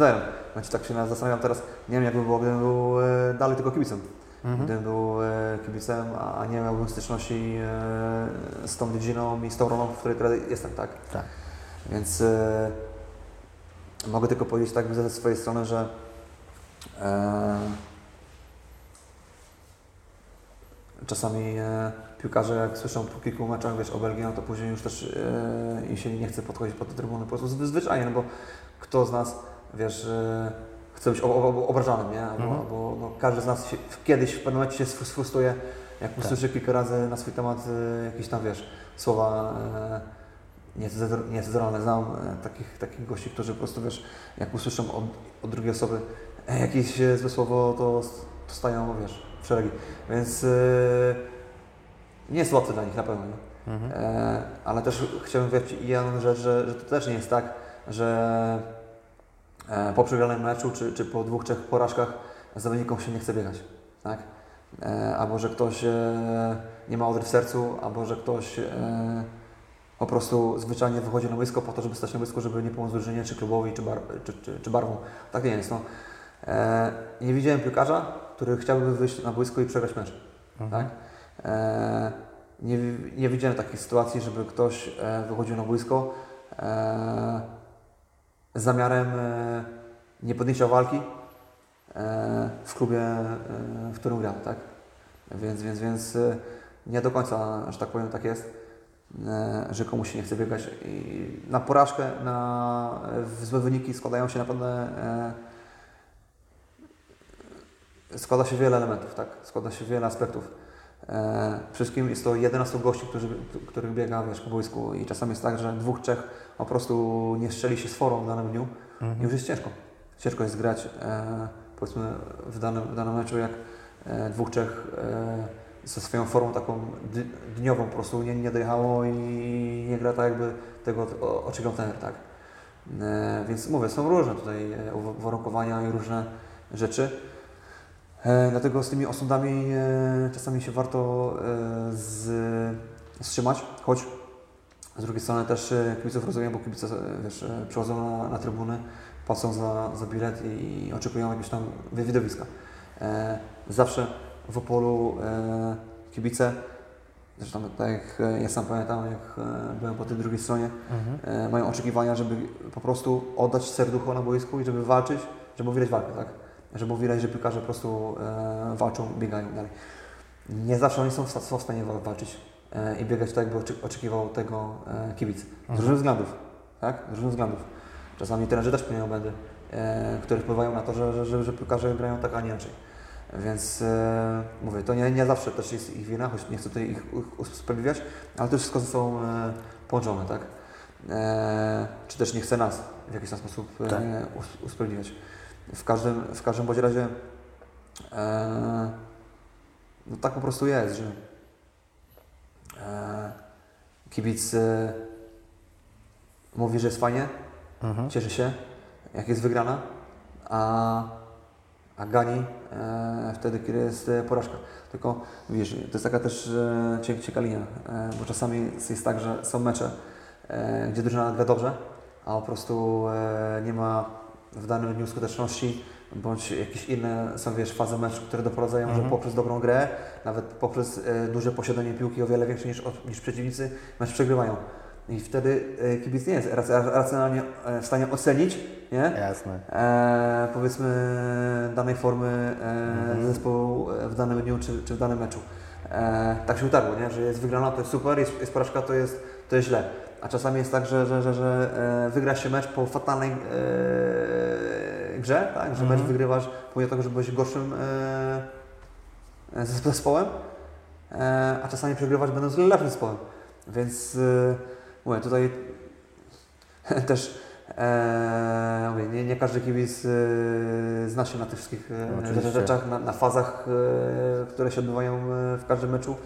Znaczy tak się zastanawiam teraz, nie wiem jakby było, gdybym był e, dalej tylko kibicem. Mhm. Gdybym był e, kibicem, a nie miałbym styczności e, z tą dziedziną i z tą rolą, w której teraz jestem, tak? Tak. Więc e, mogę tylko powiedzieć tak ze swojej strony, że czasami e, piłkarze jak słyszą po kilku meczach wiesz, o Belgii, no to później już też e, im się nie chce podchodzić pod te trybuny, po prostu zwy- zwyczajnie, no bo kto z nas, wiesz, e, chce być o- o- obrażanym, nie? Albo, Mhm. albo no, każdy z nas się, kiedyś w pewnym momencie się sfrus- sfrustruje, jak Tak. usłyszy kilka razy na swój temat e, jakieś tam, wiesz, słowa e, niecenzur- niecenzuralne. Znam e, takich, takich gości, którzy po prostu, wiesz, jak usłyszą od, od drugiej osoby e, jakieś złe słowo, to, to stają, wiesz, w szeregi. Więc e, nie jest łatwe dla nich na pewno, nie? Mhm. E, ale też chciałbym powiedzieć jedną rzecz, że, że to też nie jest tak, że po przegranym meczu czy, czy po dwóch, trzech porażkach zawodnikom się nie chce biegać, tak? E, albo że ktoś e, nie ma odry w sercu, albo że ktoś e, po prostu zwyczajnie wychodzi na boisko po to, żeby stać na boisku, żeby nie pomóc drużynie, czy klubowi, czy, bar, czy, czy, czy barwą. Tak nie jest. No. E, nie widziałem piłkarza, który chciałby wyjść na boisko i przegrać mecz. Mhm. Tak? E, nie, nie widziałem takiej sytuacji, żeby ktoś e, wychodził na boisko e, z zamiarem e, nie podjęcia walki e, w klubie, e, w którym grał, tak? Więc, więc, więc nie do końca, że tak powiem, tak jest, że komuś się nie chce biegać. I na porażkę, na złe wyniki składają się naprawdę składa się wiele elementów, tak? Składa się wiele aspektów. E, wszystkim jest to 11 gości, którzy, których biega wiesz, po boisku i czasami jest tak, że dwóch, trzech po prostu nie strzeli się z forą w danym dniu i już jest ciężko. Ciężko jest grać e, powiedzmy w danym, w danym meczu, jak e, dwóch, trzech e, ze swoją formą taką dniową po prostu nie, nie dojechało i nie gra tak jakby tego o- oczekiwał trener, tak. E, więc mówię, są różne tutaj e, uwa- uwarunkowania i różne rzeczy. E, dlatego z tymi osądami e, czasami się warto e, z, wstrzymać, choć z drugiej strony też kibiców rozumiem, bo kibice wiesz, przychodzą na, na trybuny, płacą za, za bilet i, i oczekują jakiegoś tam wi- widowiska. Zawsze w Opolu kibice, zresztą tak jak ja sam pamiętam, jak byłem po tej drugiej stronie, Mhm. mają oczekiwania, żeby po prostu oddać serducho na boisku i żeby walczyć, żeby widać walkę, tak? Żeby było widać, że piłkarze po prostu e, walczą, biegają dalej. Nie zawsze oni są są w stanie wa- walczyć e, i biegać tak, jakby oczekiwał tego e, kibic. Z Mhm. różnych względów, tak? Z różnych względów. Czasami trenerzy też pełnią błędy e, które wpływają na to, że, że, że, że piłkarze grają tak, a nie inaczej. Więc e, mówię, to nie, nie zawsze też jest ich wina, choć nie chcę tutaj ich, ich usprawiedliwiać, ale to wszystko ze sobą e, połączone, tak? E, czy też nie chce nas w jakiś tam sposób e, Tak. us- usprawiedliwiać. W każdym, w każdym bądź razie e, no tak po prostu jest, że e, kibic e, mówi, że jest fajnie, Mhm. cieszy się, jak jest wygrana, a, a gani e, wtedy, kiedy jest e, porażka. Tylko wiesz, to jest taka też e, cie- ciekawa linia, e, bo czasami jest tak, że są mecze, e, gdzie drużyna gra dobrze, a po prostu e, nie ma w danym dniu skuteczności, bądź jakieś inne są wiesz, fazy meczu, które doprowadzają, że Mhm. poprzez dobrą grę, nawet poprzez e, duże posiadanie piłki o wiele większe niż, niż przeciwnicy, mecz przegrywają. I wtedy e, kibic nie jest rac- racjonalnie e, w stanie ocenić, nie? Jasne. E, powiedzmy danej formy e, Mhm. zespołu w danym dniu czy, czy w danym meczu. E, tak się utarło, nie? że jest wygrana, to jest super, jest, jest porażka, to jest, to jest źle. A czasami jest tak, że, że, że, że e, wygra się mecz po fatalnej e, grze, tak? że mecz Mhm. wygrywasz pomimo tego, że byłeś gorszym e, zes- zespołem, e, a czasami przegrywasz będąc lepszym zespołem. Więc e, mówię, tutaj też e, mówię, nie, nie każdy kibic e, zna się na tych wszystkich e, rzeczach, na, na fazach, e, które się odbywają e, w każdym meczu e,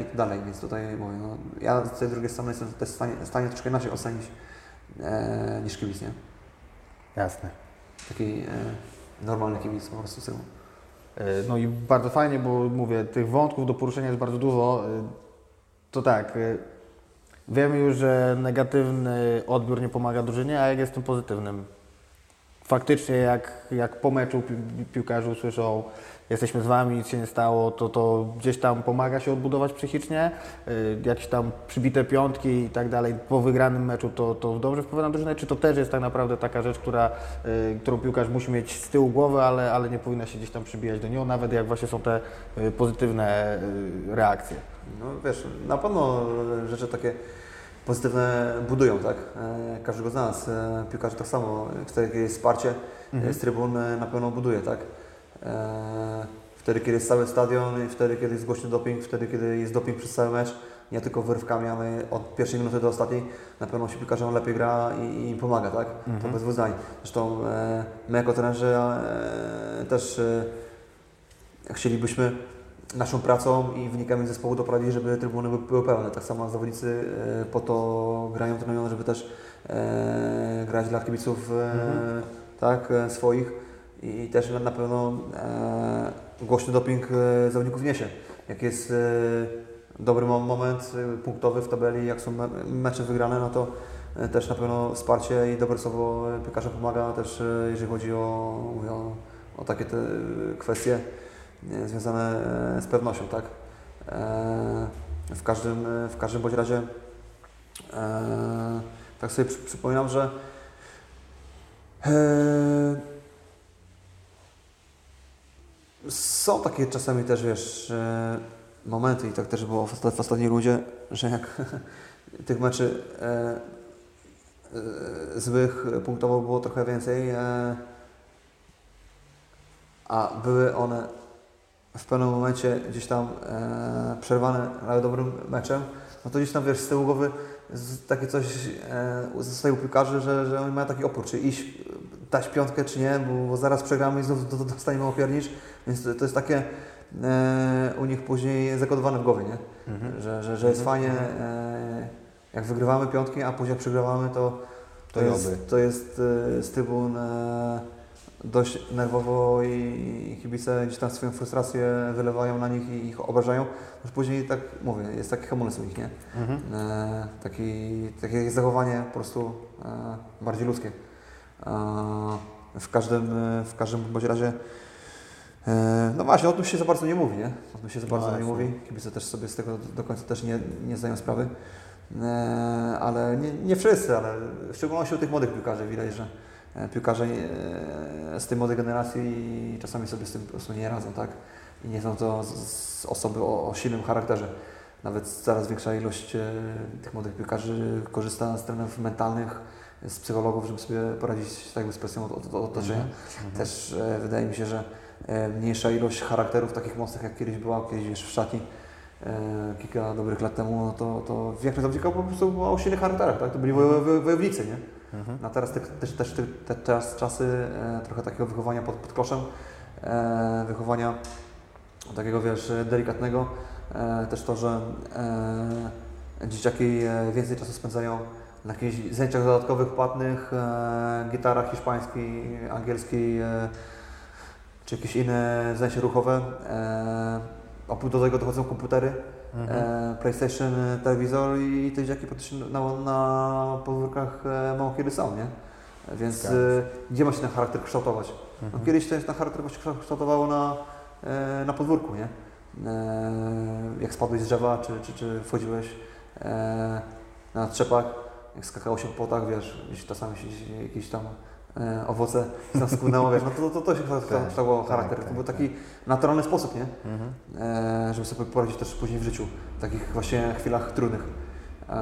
i tak dalej. Więc tutaj mówię, no, ja z tej drugiej strony jestem też w stanie, w stanie troszkę inaczej ocenić e, niż kibic, nie? Jasne. Taki e, normalny kibic po prostu z tyłu. E, No i bardzo fajnie, bo mówię, tych wątków do poruszenia jest bardzo dużo. E, To tak, e, wiemy już, że negatywny odbiór nie pomaga drużynie, a jak jest tym pozytywnym? Faktycznie jak, jak po meczu pi piłkarze usłyszą jesteśmy z Wami, nic się nie stało, to to gdzieś tam pomaga się odbudować psychicznie, y, jakieś tam przybite piątki i tak dalej po wygranym meczu to, to dobrze wpływa na drużynę, czy to też jest tak naprawdę taka rzecz, która, y, którą piłkarz musi mieć z tyłu głowy, ale, ale nie powinna się gdzieś tam przybijać do niego, nawet jak właśnie są te y, pozytywne reakcje. No wiesz, na pewno rzeczy takie pozytywne budują, tak? E, każdego z nas, e, piłkarzy tak samo, kiedy jest wsparcie Mhm. z trybun na pewno buduje, tak? E, wtedy kiedy jest cały stadion, wtedy kiedy jest głośny doping, wtedy kiedy jest doping przez cały mecz, nie tylko wyrywkami, ale od pierwszej minuty do ostatniej, na pewno się piłkarzom lepiej gra i, i im pomaga, tak? To Mhm. bez dwóch zdań. Zresztą e, my jako trenerzy e, też e, chcielibyśmy naszą pracą i wynikami zespołu doprowadzić, żeby trybuny by- były pełne. Tak samo zawodnicy e, po to grają, trenują, żeby też e, grać dla kibiców e, Mhm. tak, swoich i też na- pewno e, głośny doping e, zawodników niesie. Jak jest e, dobry mo- moment e, punktowy w tabeli, jak są me- mecze wygrane, no to e, też na pewno wsparcie i dobre słowo piłkarza pomaga też, e, jeżeli chodzi o, mówię o, o takie te kwestie e, związane e, z pewnością, tak? E, W każdym, e, w każdym bądź razie e, tak sobie przy, przypominam, że e, są takie czasami też, wiesz, momenty i tak też było w, w rundzie, że jak tych meczy e, e, złych punktowo było trochę więcej, e, a były one w pewnym momencie gdzieś tam e, przerwane nawet dobrym meczem, no to gdzieś tam wiesz z tyłu głowy z, takie coś e, zostaje u piłkarzy, że, że oni mają taki opór, czy iść, dać piątkę, czy nie, bo, bo zaraz przegramy i znów do- do- dostaniemy opiernicz, więc to, to jest takie e, u nich później zakodowane w głowie, nie? Że, że, że jest Mhm. fajnie, e, jak wygrywamy piątki, a później jak przegrywamy, to, to, To jest, to jest e, z trybun e, dość nerwowo i, i kibice gdzieś tam swoją frustrację wylewają na nich i ich obrażają. Już później tak mówię, jest taki hamulec u nich, nie? Mhm. E, taki, takie zachowanie po prostu e, bardziej ludzkie. W każdym, w każdym bądź razie e, no właśnie, o tym się za bardzo nie mówi, nie? O tym się za No bardzo nie właśnie. mówi. Kibice też sobie z tego do końca też nie, nie zdają sprawy. E, ale nie, nie wszyscy, ale w szczególności u tych młodych piłkarzy widać, że e, piłkarze z tej młodej generacji czasami sobie z tym po prostu nie radzą, tak? I nie są to osoby o, o silnym charakterze. Nawet coraz większa ilość tych młodych piłkarzy korzysta z treningów mentalnych, z psychologów, żeby sobie poradzić tak z presją od, od, od otoczenia. Mhm. Też e, wydaje mi się, że e, mniejsza ilość charakterów takich mocnych jak kiedyś była, kiedyś wiesz, w szatni e, kilka dobrych lat temu, no to, to większość zawodników po prostu była o silnych charakterach, tak? To byli wojo- wojownicy, nie? Mhm. No a teraz te, też, też te, te, teraz czasy e, trochę takiego wychowania pod, pod koszem, e, wychowania takiego wiesz, delikatnego, e, też to, że e, dzieciaki e, więcej czasu spędzają na jakichś zajęciach dodatkowych, płatnych, e, gitarach hiszpańskiej, angielskiej, e, czy jakieś inne zajęcia ruchowe. E, oprócz do tego dochodzą komputery, Mhm. e, PlayStation, e, telewizor i te dzieciaki praktycznie na, na podwórkach e, mało kiedy są, nie? Więc e, gdzie ma się ten charakter kształtować? No, Mhm. kiedyś to się ten charakter się kształ- kształtowało na, e, na podwórku, nie? E, jak spadłeś z drzewa, czy, czy, czy wchodziłeś e, na trzepak, jak skakało się po płotach, wiesz, gdzieś czasami się jakieś tam e, owoce tam spłynęło, wiesz, no to, to, to się kształ- Tak, kształtowało tak, charakter. tak, to był tak. taki naturalny sposób, nie? Mhm. e, żeby sobie poradzić też później w życiu, w takich właśnie chwilach trudnych. E,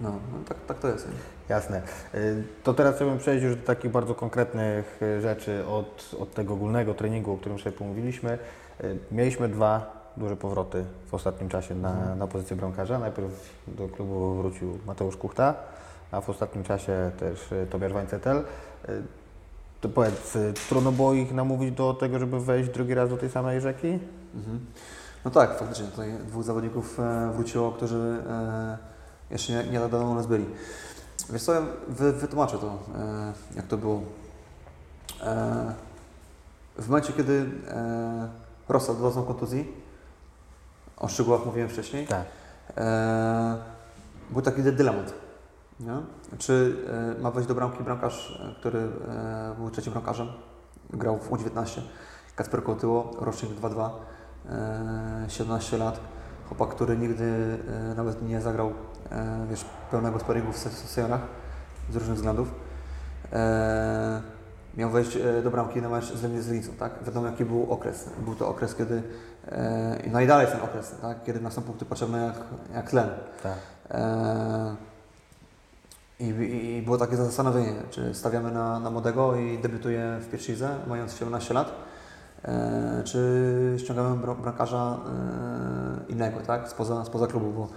no, no tak, tak to jest. Nie? Jasne. Y, To teraz chciałbym przejść już do takich bardzo konkretnych rzeczy od, od tego ogólnego treningu, o którym sobie pomówiliśmy. Y, Mieliśmy dwa duże powroty w ostatnim czasie na, na pozycję bramkarza. Najpierw do klubu wrócił Mateusz Kuchta, a w ostatnim czasie też y, Tobiasz Wańcetel. Y, To powiedz, y, trudno było ich namówić do tego, żeby wejść drugi raz do tej samej rzeki? Mhm. No tak, faktycznie tutaj dwóch zawodników e, wróciło, którzy e, jeszcze nie, nie dawno u nas byli. Wiesz co, ja wy, wytłumaczę to, e, jak to było. E, w momencie, kiedy e, Rosa doznał kontuzji, o szczegółach mówiłem wcześniej, Tak. E, był taki dylemat. Nie? Czy e, ma wejść do bramki bramkarz, e, który e, był trzecim bramkarzem, grał w U19, Kacper Kotyło, rocznik 2-2, e, 17 lat, chłopak, który nigdy e, nawet nie zagrał e, wiesz, pełnego sparingu w se- w seniorach z różnych względów. Miał wejść do bramki na mecz z Legnicą, tak? Wiadomo jaki był okres. Był to okres, kiedy, i dalej jest ten okres, tak? Kiedy nas są punkty potrzebne jak, jak tlen. tak. E, i, i, było takie zastanowienie, czy stawiamy na, na młodego i debiutuje w pierwszej lidze, mając 17 lat, e, czy ściągamy bra- bramkarza e, innego, tak, spoza, spoza klubu, bo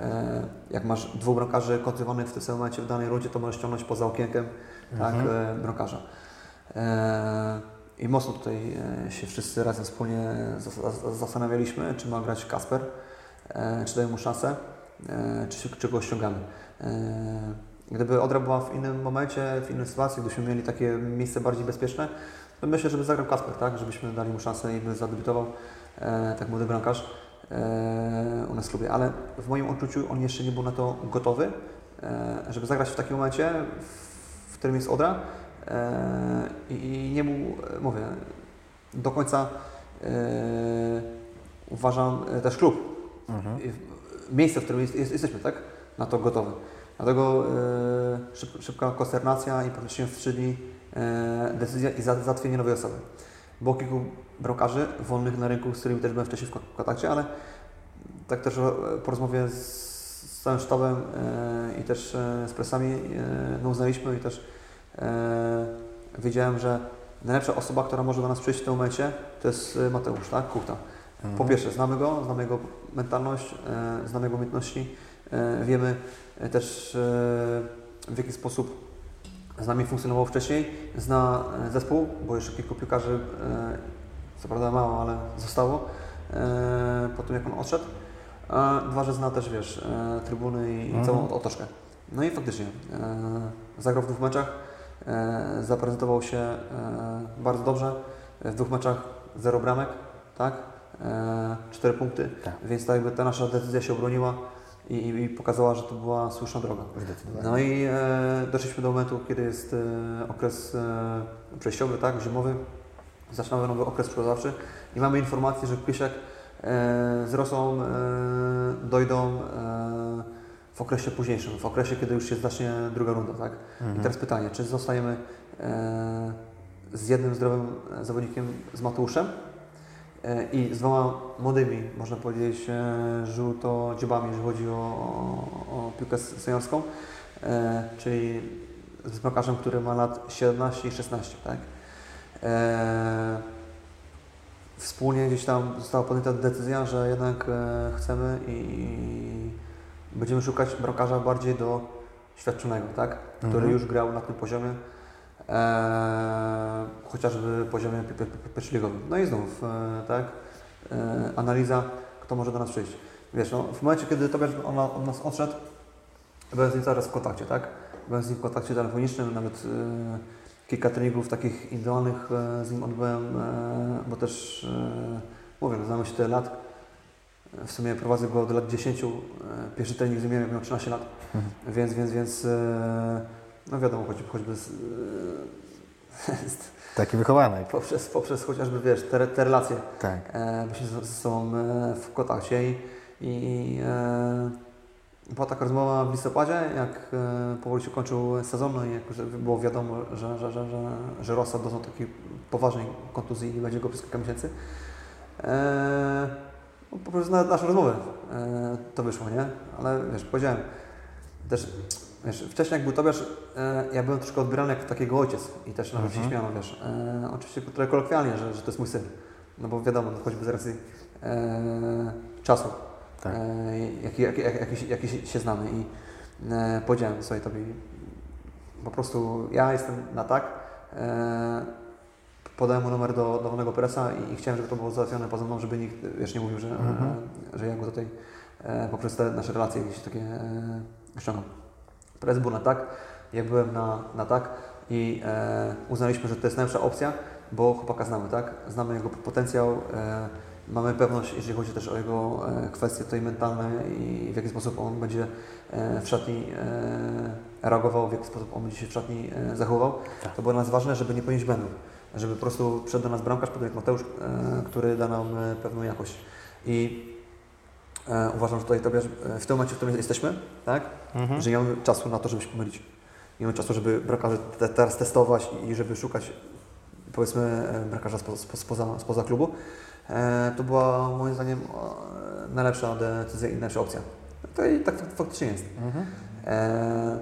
e, jak masz dwóch bramkarzy kontrywanych w tym samym momencie w danej rundzie, to możesz ściągnąć poza okienkiem tak, e, bramkarza. I mocno tutaj e, się wszyscy razem wspólnie zas- zas- zastanawialiśmy, czy ma grać Kasper, e, czy dajemy mu szansę, e, czy, czy go ściągamy. Gdyby Odra była w innym momencie, w innej sytuacji, gdybyśmy mieli takie miejsce bardziej bezpieczne, to myślę, żeby zagrał Kasper, tak? Żebyśmy dali mu szansę i by zadebiutował tak młody bramkarz u nas w klubie. Ale w moim odczuciu on jeszcze nie był na to gotowy, żeby zagrać w takim momencie, w, którym jest Odra i, i nie był, e, mówię, do końca e, uważam e, też klub, Mhm. miejsce, w którym jest, jest, jesteśmy, tak? Na to gotowy. Dlatego e, szyb, szybka konsternacja i praktycznie w 3 dni e, decyzja i za- załatwienie nowej osoby. Było kilku bramkarzy wolnych na rynku, z którymi też byłem wcześniej w kon- kontakcie, ale tak też e, po rozmowie z, z całym sztabem e, i też e, z presami e, no uznaliśmy i też e, wiedziałem, że najlepsza osoba, która może do nas przyjść w tym momencie, to jest e, Mateusz, tak? Kuchta. Po pierwsze, znamy go, znamy jego mentalność, e, znamy jego umiejętności, e, wiemy e, też e, w jaki sposób z nami funkcjonował wcześniej, zna e, zespół, bo jeszcze kilku piłkarzy, e, co prawda mało, ale zostało e, po tym jak on odszedł. A dwa, że zna też, wiesz, e, trybuny i Mhm. całą otoczkę. No i faktycznie e, zagrał w dwóch meczach, e, zaprezentował się e, bardzo dobrze. W dwóch meczach zero bramek, tak? E, cztery punkty, Tak. więc tak jakby ta nasza decyzja się obroniła i, i, pokazała, że to była słuszna droga. No i e, doszliśmy do momentu, kiedy jest e, okres e, przejściowy, tak, zimowy. Zaczynamy nowy okres przygotowawczy i mamy informację, że Krysiak e, z Rosą e, dojdą e, w okresie późniejszym, w okresie, kiedy już się zacznie druga runda, tak? Mhm. I teraz pytanie, czy zostajemy e, z jednym zdrowym zawodnikiem, z Mateuszem, e, i z dwoma młodymi, można powiedzieć, e, żółto-dziobami, jeżeli chodzi o, o, o piłkę seniorską, e, czyli z bramkarzem, który ma lat 17 i 16, tak? E, wspólnie gdzieś tam została podjęta decyzja, że jednak e, chcemy i będziemy szukać bramkarza bardziej do świadczonego, tak? Który Mhm. już grał na tym poziomie, e, chociażby poziomie pi- pi- pi- pierwszoligowym. No i znów, e, tak? E, analiza, kto może do nas przyjść. Wiesz, no, w momencie, kiedy Tobiasz on, od nas odszedł, byłem z nim cały czas w kontakcie, tak? Byłem z nim w kontakcie telefonicznym, nawet e, kilka treningów takich indywidualnych e, z nim odbyłem, e, bo też mówię, no, znamy się tyle lat. W sumie prowadzę go od lat 10. e, Pierwszy trening z jak miał 13 lat, więc, więc, więc e, no wiadomo, choć, choćby z, e, Taki wychowanek. poprzez, poprzez chociażby, wiesz, te, te relacje Tak. e, byliśmy ze sobą w kontakcie i, i e, była taka rozmowa w listopadzie, jak e, powoli się kończył sezon, no i jak już było wiadomo, że, że, że, że, że Rossa doznał takiej poważnej kontuzji i będzie go przez kilka miesięcy. E, no, po prostu na naszą rozmowę e, to wyszło, nie? Ale wiesz, powiedziałem, też Wiesz, wcześniej jak był Tobiasz, e, ja byłem troszkę odbierany jak takiego ojciec i też nawet się Mhm. śmiano, wiesz, e, oczywiście trochę kolokwialnie, że, że to jest mój syn, no bo wiadomo, no, choćby z racji e, czasu, Tak. jaki, jaki, jaki, jaki, się- się znamy i e, powiedziałem sobie Tobie, po prostu ja jestem na tak, podałem mu numer do dowolnego presa i, i chciałem, żeby to było załatwione poza mną, żeby nikt, wiesz, nie mówił, że, Mhm. e, że ja go tutaj e, poprzez te nasze relacje jakieś takie e, ściągam. Pres był na tak, ja byłem na, na tak i e, uznaliśmy, że to jest najlepsza opcja, bo chłopaka znamy, tak? Znamy jego potencjał, e, mamy pewność, jeżeli chodzi też o jego e, kwestie tutaj mentalne i w jaki sposób on będzie e, w szatni reagował, w jaki sposób on będzie się w szatni zachowywał. Tak. To było dla nas ważne, żeby nie ponieść błędów, żeby po prostu przyszedł do nas bramkarz, podobnie jak Mateusz, e, który da nam e, pewną jakość. I e, uważam, że tutaj Tobiasz, w tym momencie, w którym jesteśmy, tak? Mhm. że nie mamy czasu na to, żeby się pomylić. Nie mamy czasu, żeby brakarzy te, teraz testować i żeby szukać powiedzmy brakarza spo, spo, spoza, spoza klubu. To była moim zdaniem najlepsza decyzja i najlepsza opcja. To i tak fak- faktycznie jest. Mhm. E,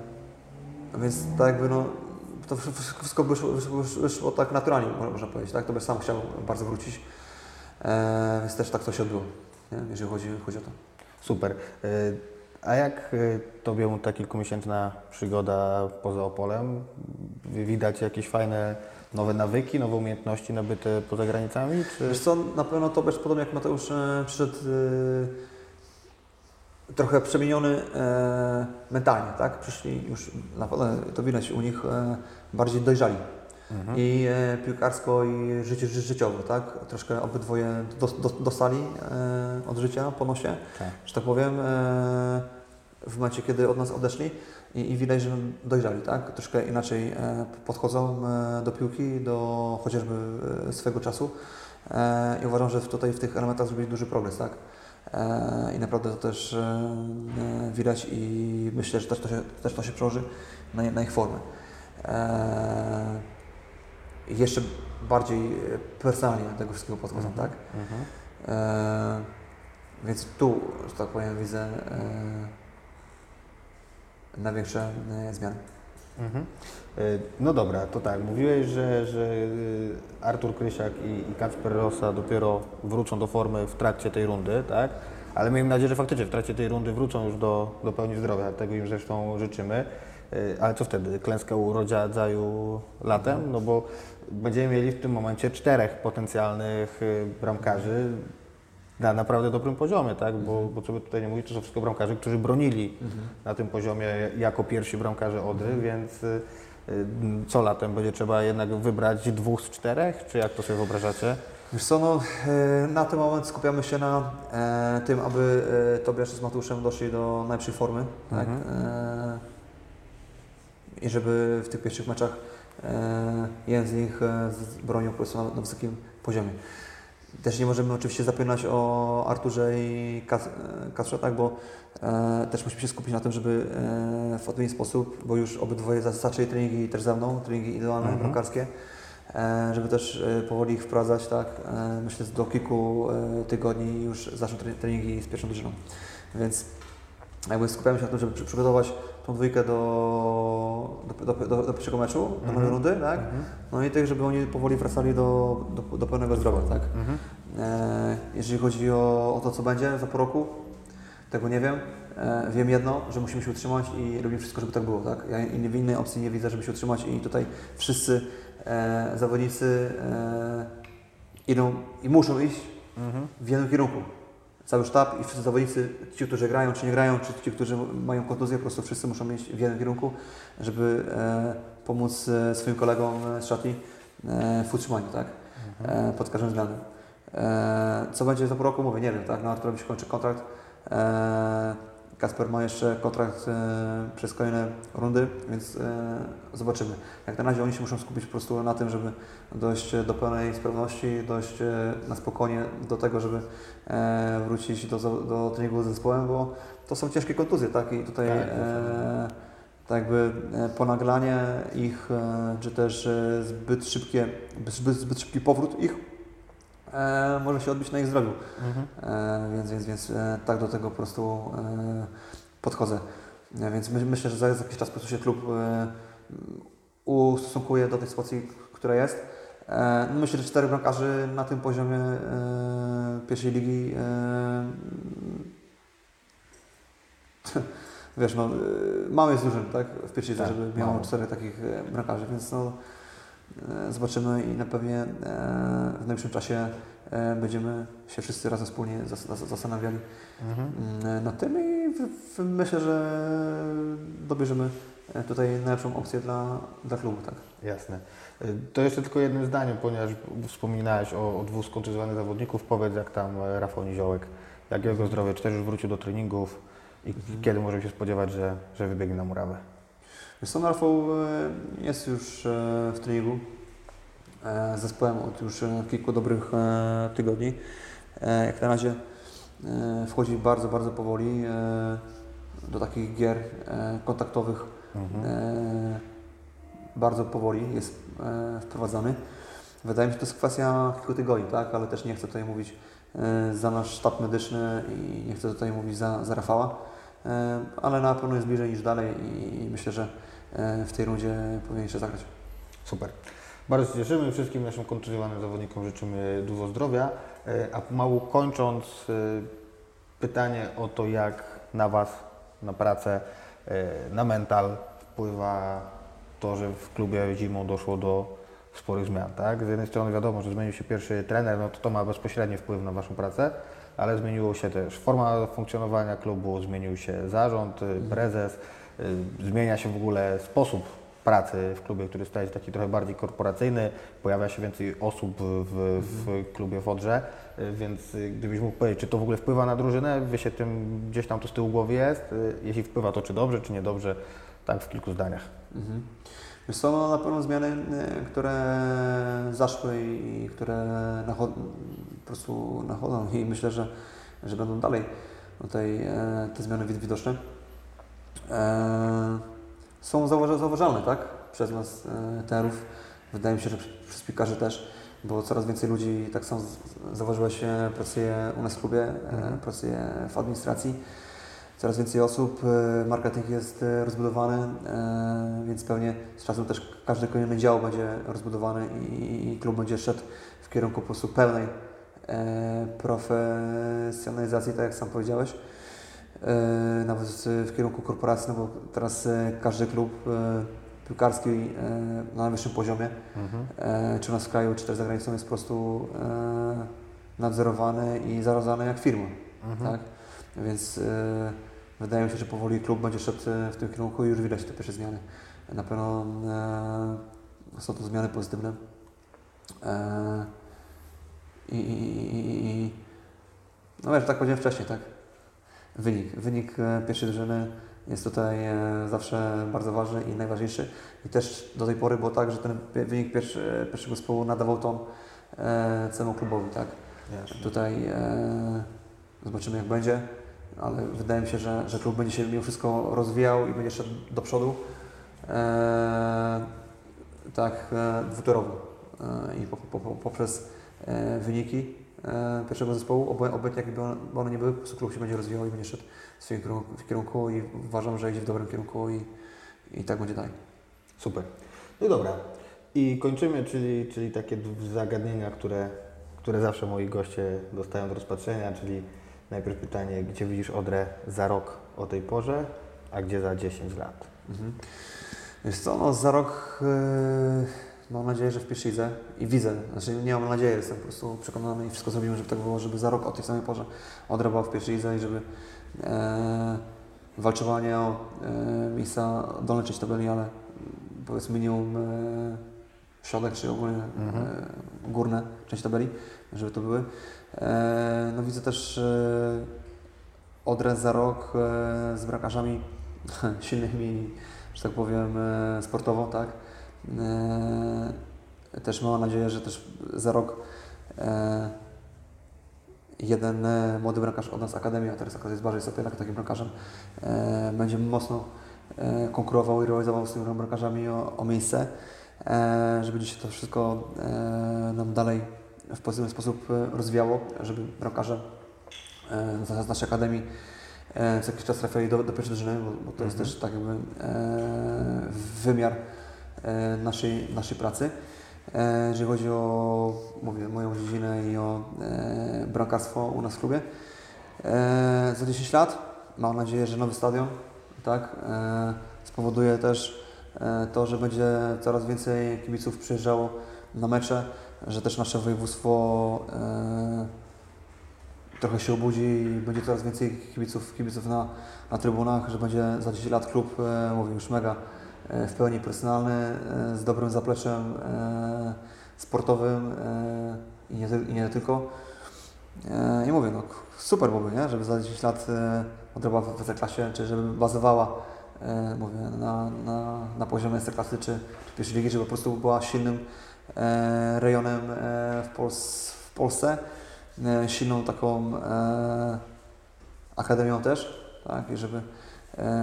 więc tak jakby no, to wszystko wyszło, wyszło, wyszło tak naturalnie, mo- można powiedzieć. Tak? To by sam chciał bardzo wrócić. E, więc też tak to się odbyło, nie? jeżeli chodzi, chodzi o to. Super. Y, A jak y, Tobie ta kilkumiesięczna przygoda poza Opolem? Widać jakieś fajne nowe nawyki, nowe umiejętności nabyte poza granicami? Czy... Wiesz co, na pewno to też podobnie jak Mateusz e, przyszedł e, trochę przemieniony e, mentalnie, tak? Przyszli już, naprawdę to widać u nich, e, bardziej dojrzali. Mhm. I e, piłkarsko i życie, ży, życiowo, tak? Troszkę obydwoje dos, dos, dostali e, od życia po nosie, Tak. że tak powiem, e, w momencie, kiedy od nas odeszli i, i widać, że dojrzali, tak? Troszkę inaczej e, podchodzą e, do piłki, do chociażby swego czasu i uważam, że w- tutaj w tych elementach zrobili duży progres, tak? E, I naprawdę to też e, e, widać i myślę, że też to się, też to się przełoży na, na ich formę. I jeszcze bardziej personalnie do tego wszystkiego podchodzą, Mhm. tak? Mhm. E, więc tu, że tak powiem, widzę e, największe e, zmiany. Mhm. No dobra, to tak, mówiłeś, że, że y, Artur Krysiak i, i Kacper Rosa dopiero wrócą do formy w trakcie tej rundy, tak? Ale miejmy nadzieję, że faktycznie w trakcie tej rundy wrócą już do, do pełni zdrowia, tego im zresztą życzymy. Y, Ale co wtedy? Klęska u latem? No bo będziemy mieli w tym momencie czterech potencjalnych bramkarzy na naprawdę dobrym poziomie, tak? Bo, bo co by tutaj nie mówić, to są wszystko bramkarze, którzy bronili na tym poziomie jako pierwsi bramkarze Odry, więc y, y, co latem będzie trzeba jednak wybrać dwóch z czterech, czy jak to sobie wyobrażacie? Wiesz co, no, e, na ten moment skupiamy się na e, tym, aby e, Tobiasz z Matuszem doszli do najlepszej formy, tak? E, I żeby w tych pierwszych meczach e, jeden z nich e, bronił po prostu na, na wysokim poziomie. Też nie możemy oczywiście zapominać o Arturze i Kas- e, Kacprze, tak, bo e, też musimy się skupić na tym, żeby e, w odpowiedni sposób, bo już obydwoje za- zaczęli treningi też ze mną, treningi indywidualne, Mhm. bramkarskie, e, żeby też e, powoli ich wprowadzać, tak. E, myślę, że do kilku tygodni już zaczną tre- treningi z pierwszą drużyną. Więc jakby skupiamy się na tym, żeby przy- przygotować tą dwójkę do, do, do, do, do pierwszego meczu, do nowej rundy, tak? Mhm. No i tych, żeby oni powoli wracali do, do, do pełnego zdrowia, tak? Mhm. E, jeżeli chodzi o, o to, co będzie za pół roku, tego nie wiem. E, wiem jedno, że musimy się utrzymać i robimy wszystko, żeby tak było, tak? Ja w innej opcji nie widzę, żeby się utrzymać i tutaj wszyscy e, zawodnicy e, idą i muszą iść Mhm. w jednym kierunku. Cały sztab i wszyscy zawodnicy, ci, którzy grają czy nie grają, czy ci, którzy mają kontuzję, po prostu wszyscy muszą iść w jednym kierunku, żeby e, pomóc e, swoim kolegom e, z szatni e, w utrzymaniu, tak? E, pod każdym względem. E, co będzie za pół roku, mówię, nie wiem, tak? No Arturowi się kończy kontrakt. Kasper ma jeszcze kontrakt e, przez kolejne rundy, więc e, zobaczymy. Jak na razie oni się muszą skupić po prostu na tym, żeby dojść do pełnej sprawności, dojść e, na spokojnie do tego, żeby wrócić do, do treningu z zespołem, bo to są ciężkie kontuzje, tak? I tutaj Tak, e, tak jakby ponaglanie ich, czy też zbyt, szybkie, zbyt, zbyt szybki powrót ich e, może się odbić na ich zdrowiu. Mhm. E, więc, więc, więc e, tak do tego po prostu e, podchodzę. E, więc my, myślę, że za, jakiś czas po prostu się klub e, ustosunkuje do tej sytuacji, która jest. No myślę, że czterech bramkarzy na tym poziomie pierwszej ligi wiesz, no, mało jest drużyn, tak, w pierwszej Tak, żeby miało czterech takich bramkarzy, więc no, zobaczymy i na pewnie e, w najbliższym czasie e, będziemy się wszyscy razem wspólnie zas- zas- zastanawiali Mhm. mm, nad tym i myślę, że dobierzemy e, tutaj najlepszą opcję dla, dla klubu, tak. Jasne. To jeszcze tylko jednym zdaniem, ponieważ wspominałeś o, o dwóch skontuzjowanych zawodników. Powiedz, jak tam e, Rafał Niziołek, jak jego zdrowie, czy też już wrócił do treningów i Mhm. kiedy możemy się spodziewać, że, że wybiegnie na murawę? Wiesz co, Rafał jest już e, w treningu e, z zespołem od już e, kilku dobrych tygodni. Jak na razie wchodzi bardzo, bardzo powoli do takich gier kontaktowych. Mhm. Bardzo powoli jest wprowadzany. Wydaje mi się, że to jest kwestia kilku tygodni, tak? ale też nie chcę tutaj mówić za nasz sztab medyczny i nie chcę tutaj mówić za, za Rafała, ale na pewno jest bliżej niż dalej i myślę, że w tej rundzie powinien jeszcze zagrać. Super. Bardzo się cieszymy. Wszystkim naszym kontuzjowanym zawodnikom życzymy dużo zdrowia. E, A pomału kończąc, e, pytanie o to, jak na Was, na pracę, e, na mental wpływa to, że w klubie zimą doszło do sporych zmian. Tak? Z jednej strony wiadomo, że zmienił się pierwszy trener, no to to ma bezpośredni wpływ na Waszą pracę, ale zmieniło się też forma funkcjonowania klubu, zmienił się zarząd, y, prezes, zmienia się w ogóle sposób pracy w klubie, który staje się taki trochę bardziej korporacyjny, pojawia się więcej osób w, w klubie w Odrze, y, więc y, gdybyś mógł powiedzieć, czy to w ogóle wpływa na drużynę, wie się tym, gdzieś tam to z tyłu głowy jest, y, jeśli wpływa to czy dobrze, czy niedobrze, tak w kilku zdaniach. Mhm. Wiesz co, no, na pewno zmiany, które zaszły i które po prostu nachodzą i myślę, że, że będą dalej tutaj e, te zmiany wid- widoczne. E, są zauważa- zauważalne, tak? Przez nas e, terów. Wydaje mi się, że przez piłkarzy też, bo coraz więcej ludzi, tak samo z- zauważyłeś, e, pracuje u nas w klubie, Mhm. pracuje w administracji. Coraz więcej osób, e, marketing jest e, rozbudowany, więc pewnie z czasem też każdy kolejny dział będzie rozbudowany i, i klub będzie szedł w kierunku po prostu pełnej profesjonalizacji, tak jak sam powiedziałeś. E, nawet w kierunku korporacji, no bo teraz e, każdy klub e, piłkarski na najwyższym poziomie, Mhm. czy u nas w kraju, czy też za granicą jest po prostu nadzorowany i zarządzany jak firma. Mhm. Tak? Więc wydaje mi się, że powoli klub będzie szedł w tym kierunku i już widać te pierwsze zmiany. Na pewno są to zmiany pozytywne. I, i, i, i no wiesz, tak powiedziałem wcześniej, tak? Wynik. Wynik e, pierwszej drużyny jest tutaj e, zawsze bardzo ważny i najważniejszy. I też do tej pory było tak, że ten wynik pierwszy, pierwszego zespołu nadawał ton e, całemu klubowi, tak? Jasne. Tutaj e, zobaczymy jak będzie, ale wydaje mi się, że, że klub będzie się mimo wszystko rozwijał i będzie szedł do przodu. E, tak, e, dwutorowo. e, i po, po, po, poprzez wyniki pierwszego zespołu, obojętnie jakie by one, nie były, po prostu klub się będzie rozwijał i będzie szedł w swoim kierunku, w kierunku i uważam, że idzie w dobrym kierunku i, i tak będzie dalej. Super. No dobra. I kończymy, czyli, czyli takie zagadnienia, które, które zawsze moi goście dostają do rozpatrzenia, czyli najpierw pytanie, gdzie widzisz Odrę za rok o tej porze, a gdzie za 10 lat? Mhm. Wiesz co, no za rok yy, mam nadzieję, że w pierwszej lidze i widzę, znaczy nie mam nadziei, jestem po prostu przekonany i wszystko zrobimy, żeby tak było, żeby za rok o tej samej porze Odra była w pierwszej lidze i żeby e, walczyła nie o e, miejsca dolne część tabeli, ale powiedzmy minimum e, środek czy ogólnie Mhm. e, górne część tabeli, żeby to były. E, no widzę też e, Odrę za rok e, z brakarzami silnymi, że tak powiem, e, sportowo, tak. E, Też mam nadzieję, że też za rok e, jeden młody bramkarz od nas z Akademii, a teraz akurat jest Bardziej Sopielak takim bramkarzem, e, będzie mocno konkurował i rywalizował z tymi bramkarzami o, o miejsce, żeby dzisiaj to wszystko nam dalej w pozytywny sposób rozwijało, żeby bramkarze z naszej Akademii co jakiś czas trafiali do, do pierwszej drużyny, bo, to jest Mhm. też tak jakby wymiar naszej, naszej pracy. E, jeżeli chodzi o mówię, moją dziedzinę i o e, bramkarstwo u nas w klubie. E, za 10 lat mam nadzieję, że nowy stadion tak, e, spowoduje też e, to, że będzie coraz więcej kibiców przyjeżdżało na mecze, że też nasze województwo e, trochę się obudzi i będzie coraz więcej kibiców, kibiców na, na trybunach, że będzie za 10 lat klub, e, mówię już mega e, w pełni profesjonalny, e, z dobrym zapleczem e, sportowym e, i, nie, i nie tylko. E, I mówię, no super byłoby, nie? żeby za 10 lat e, odrobiła w Ekstraklasie, czy żeby bazowała e, mówię, na, na, na poziomie Ekstraklasy czy, czy pierwszej ligi, żeby po prostu była silnym e, rejonem e, w, Pols w Polsce, e, silną taką e, akademią też, tak, i żeby e,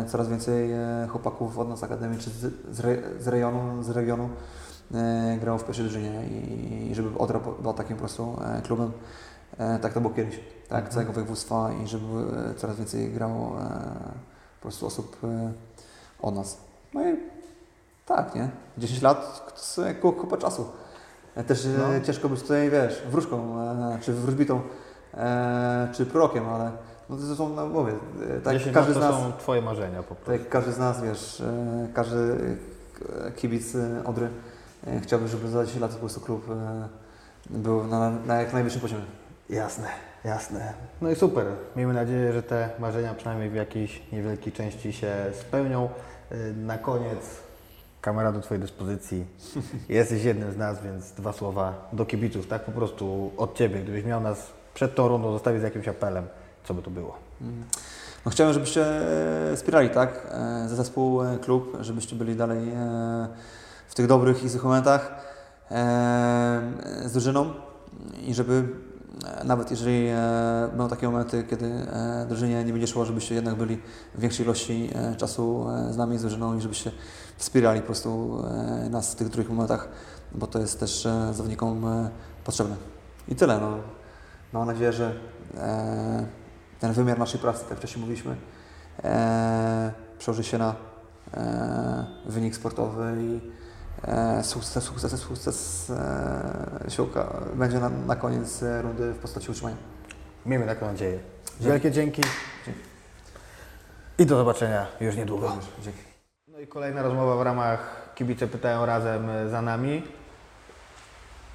coraz więcej e, chłopaków od nas czy z, z, re, z rejonu, z regionu e, grało w pierwszej drużynie i, i żeby Odra była takim po prostu e, klubem, e, tak to było kiedyś, tak, Mhm. całego województwa i żeby e, coraz więcej grało e, po prostu osób e, od nas. No i tak, nie? 10 lat to jest kupa czasu. E, Też e, No. ciężko być tutaj, wiesz, wróżką, e, czy wróżbitą, e, czy prorokiem, ale no to są, no mówię, e, tak 10 każdy lat z to nas, są Twoje marzenia po tak prostu. jak każdy z nas, wiesz, e, każdy e, kibic Odry chciałby, żeby za 10 lat po prostu klub był na, na jak najwyższym poziomie. Jasne, jasne. No i super. Miejmy nadzieję, że te marzenia przynajmniej w jakiejś niewielkiej części się spełnią. Na koniec kamera do Twojej dyspozycji. Jesteś jednym z nas, więc dwa słowa do kibiców, tak po prostu od Ciebie. Gdybyś miał nas przed tą rundą zostawić z jakimś apelem, co by to było? No chciałem, żebyście e, wspierali, tak, e, za zespół, e, klub, żebyście byli dalej w tych dobrych i złych momentach z drużyną i żeby nawet jeżeli będą takie momenty, kiedy drużynie nie będzie szło, żebyście jednak byli w większej ilości czasu z nami, z drużyną i żebyście wspierali po prostu nas w tych trudnych momentach, bo to jest też zawodnikom potrzebne. I tyle. No. Mam nadzieję, że ten wymiar naszej pracy, tak jak wcześniej mówiliśmy, e, przełoży się na e, wynik sportowy i e, sukces, sukces, sukces e, się będzie na, na koniec rundy w postaci utrzymania. Miejmy taką nadzieję. Wielkie dzięki. I do zobaczenia już niedługo. Dzięki. No i kolejna rozmowa w ramach Kibice Pytają Razem za nami.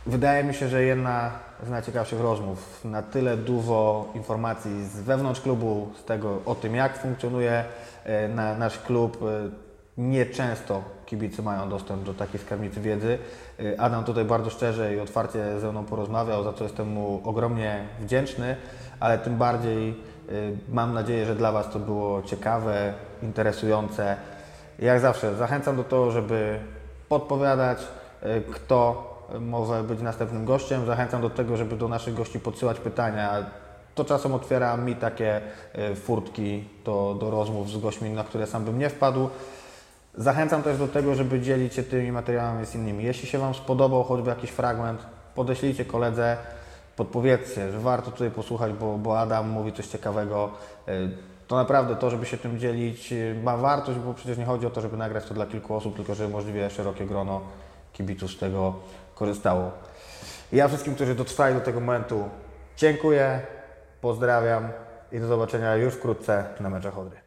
Wydaje mi się, że jedna z najciekawszych rozmów. Na tyle dużo informacji z wewnątrz klubu, z tego o tym, jak funkcjonuje e, na, nasz klub. E, Nieczęsto kibice mają dostęp do takiej skarbnicy wiedzy. E, Adam tutaj bardzo szczerze i otwarcie ze mną porozmawiał, za co jestem mu ogromnie wdzięczny, ale tym bardziej mam nadzieję, że dla Was to było ciekawe, interesujące. Jak zawsze zachęcam do tego, żeby podpowiadać, kto może być następnym gościem. Zachęcam do tego, żeby do naszych gości podsyłać pytania. To czasem otwiera mi takie y, furtki do, do rozmów z gośćmi, na które sam bym nie wpadł. Zachęcam też do tego, żeby dzielić się tymi materiałami z innymi. Jeśli się Wam spodobał choćby jakiś fragment, podeślijcie koledze, podpowiedzcie, że warto tutaj posłuchać, bo, bo Adam mówi coś ciekawego. Y, To naprawdę to, żeby się tym dzielić, y, ma wartość, bo przecież nie chodzi o to, żeby nagrać to dla kilku osób, tylko żeby możliwie szerokie grono kibiców z tego korzystało. Ja wszystkim, którzy dotrwali do tego momentu, dziękuję, pozdrawiam i do zobaczenia już wkrótce na meczach Odry.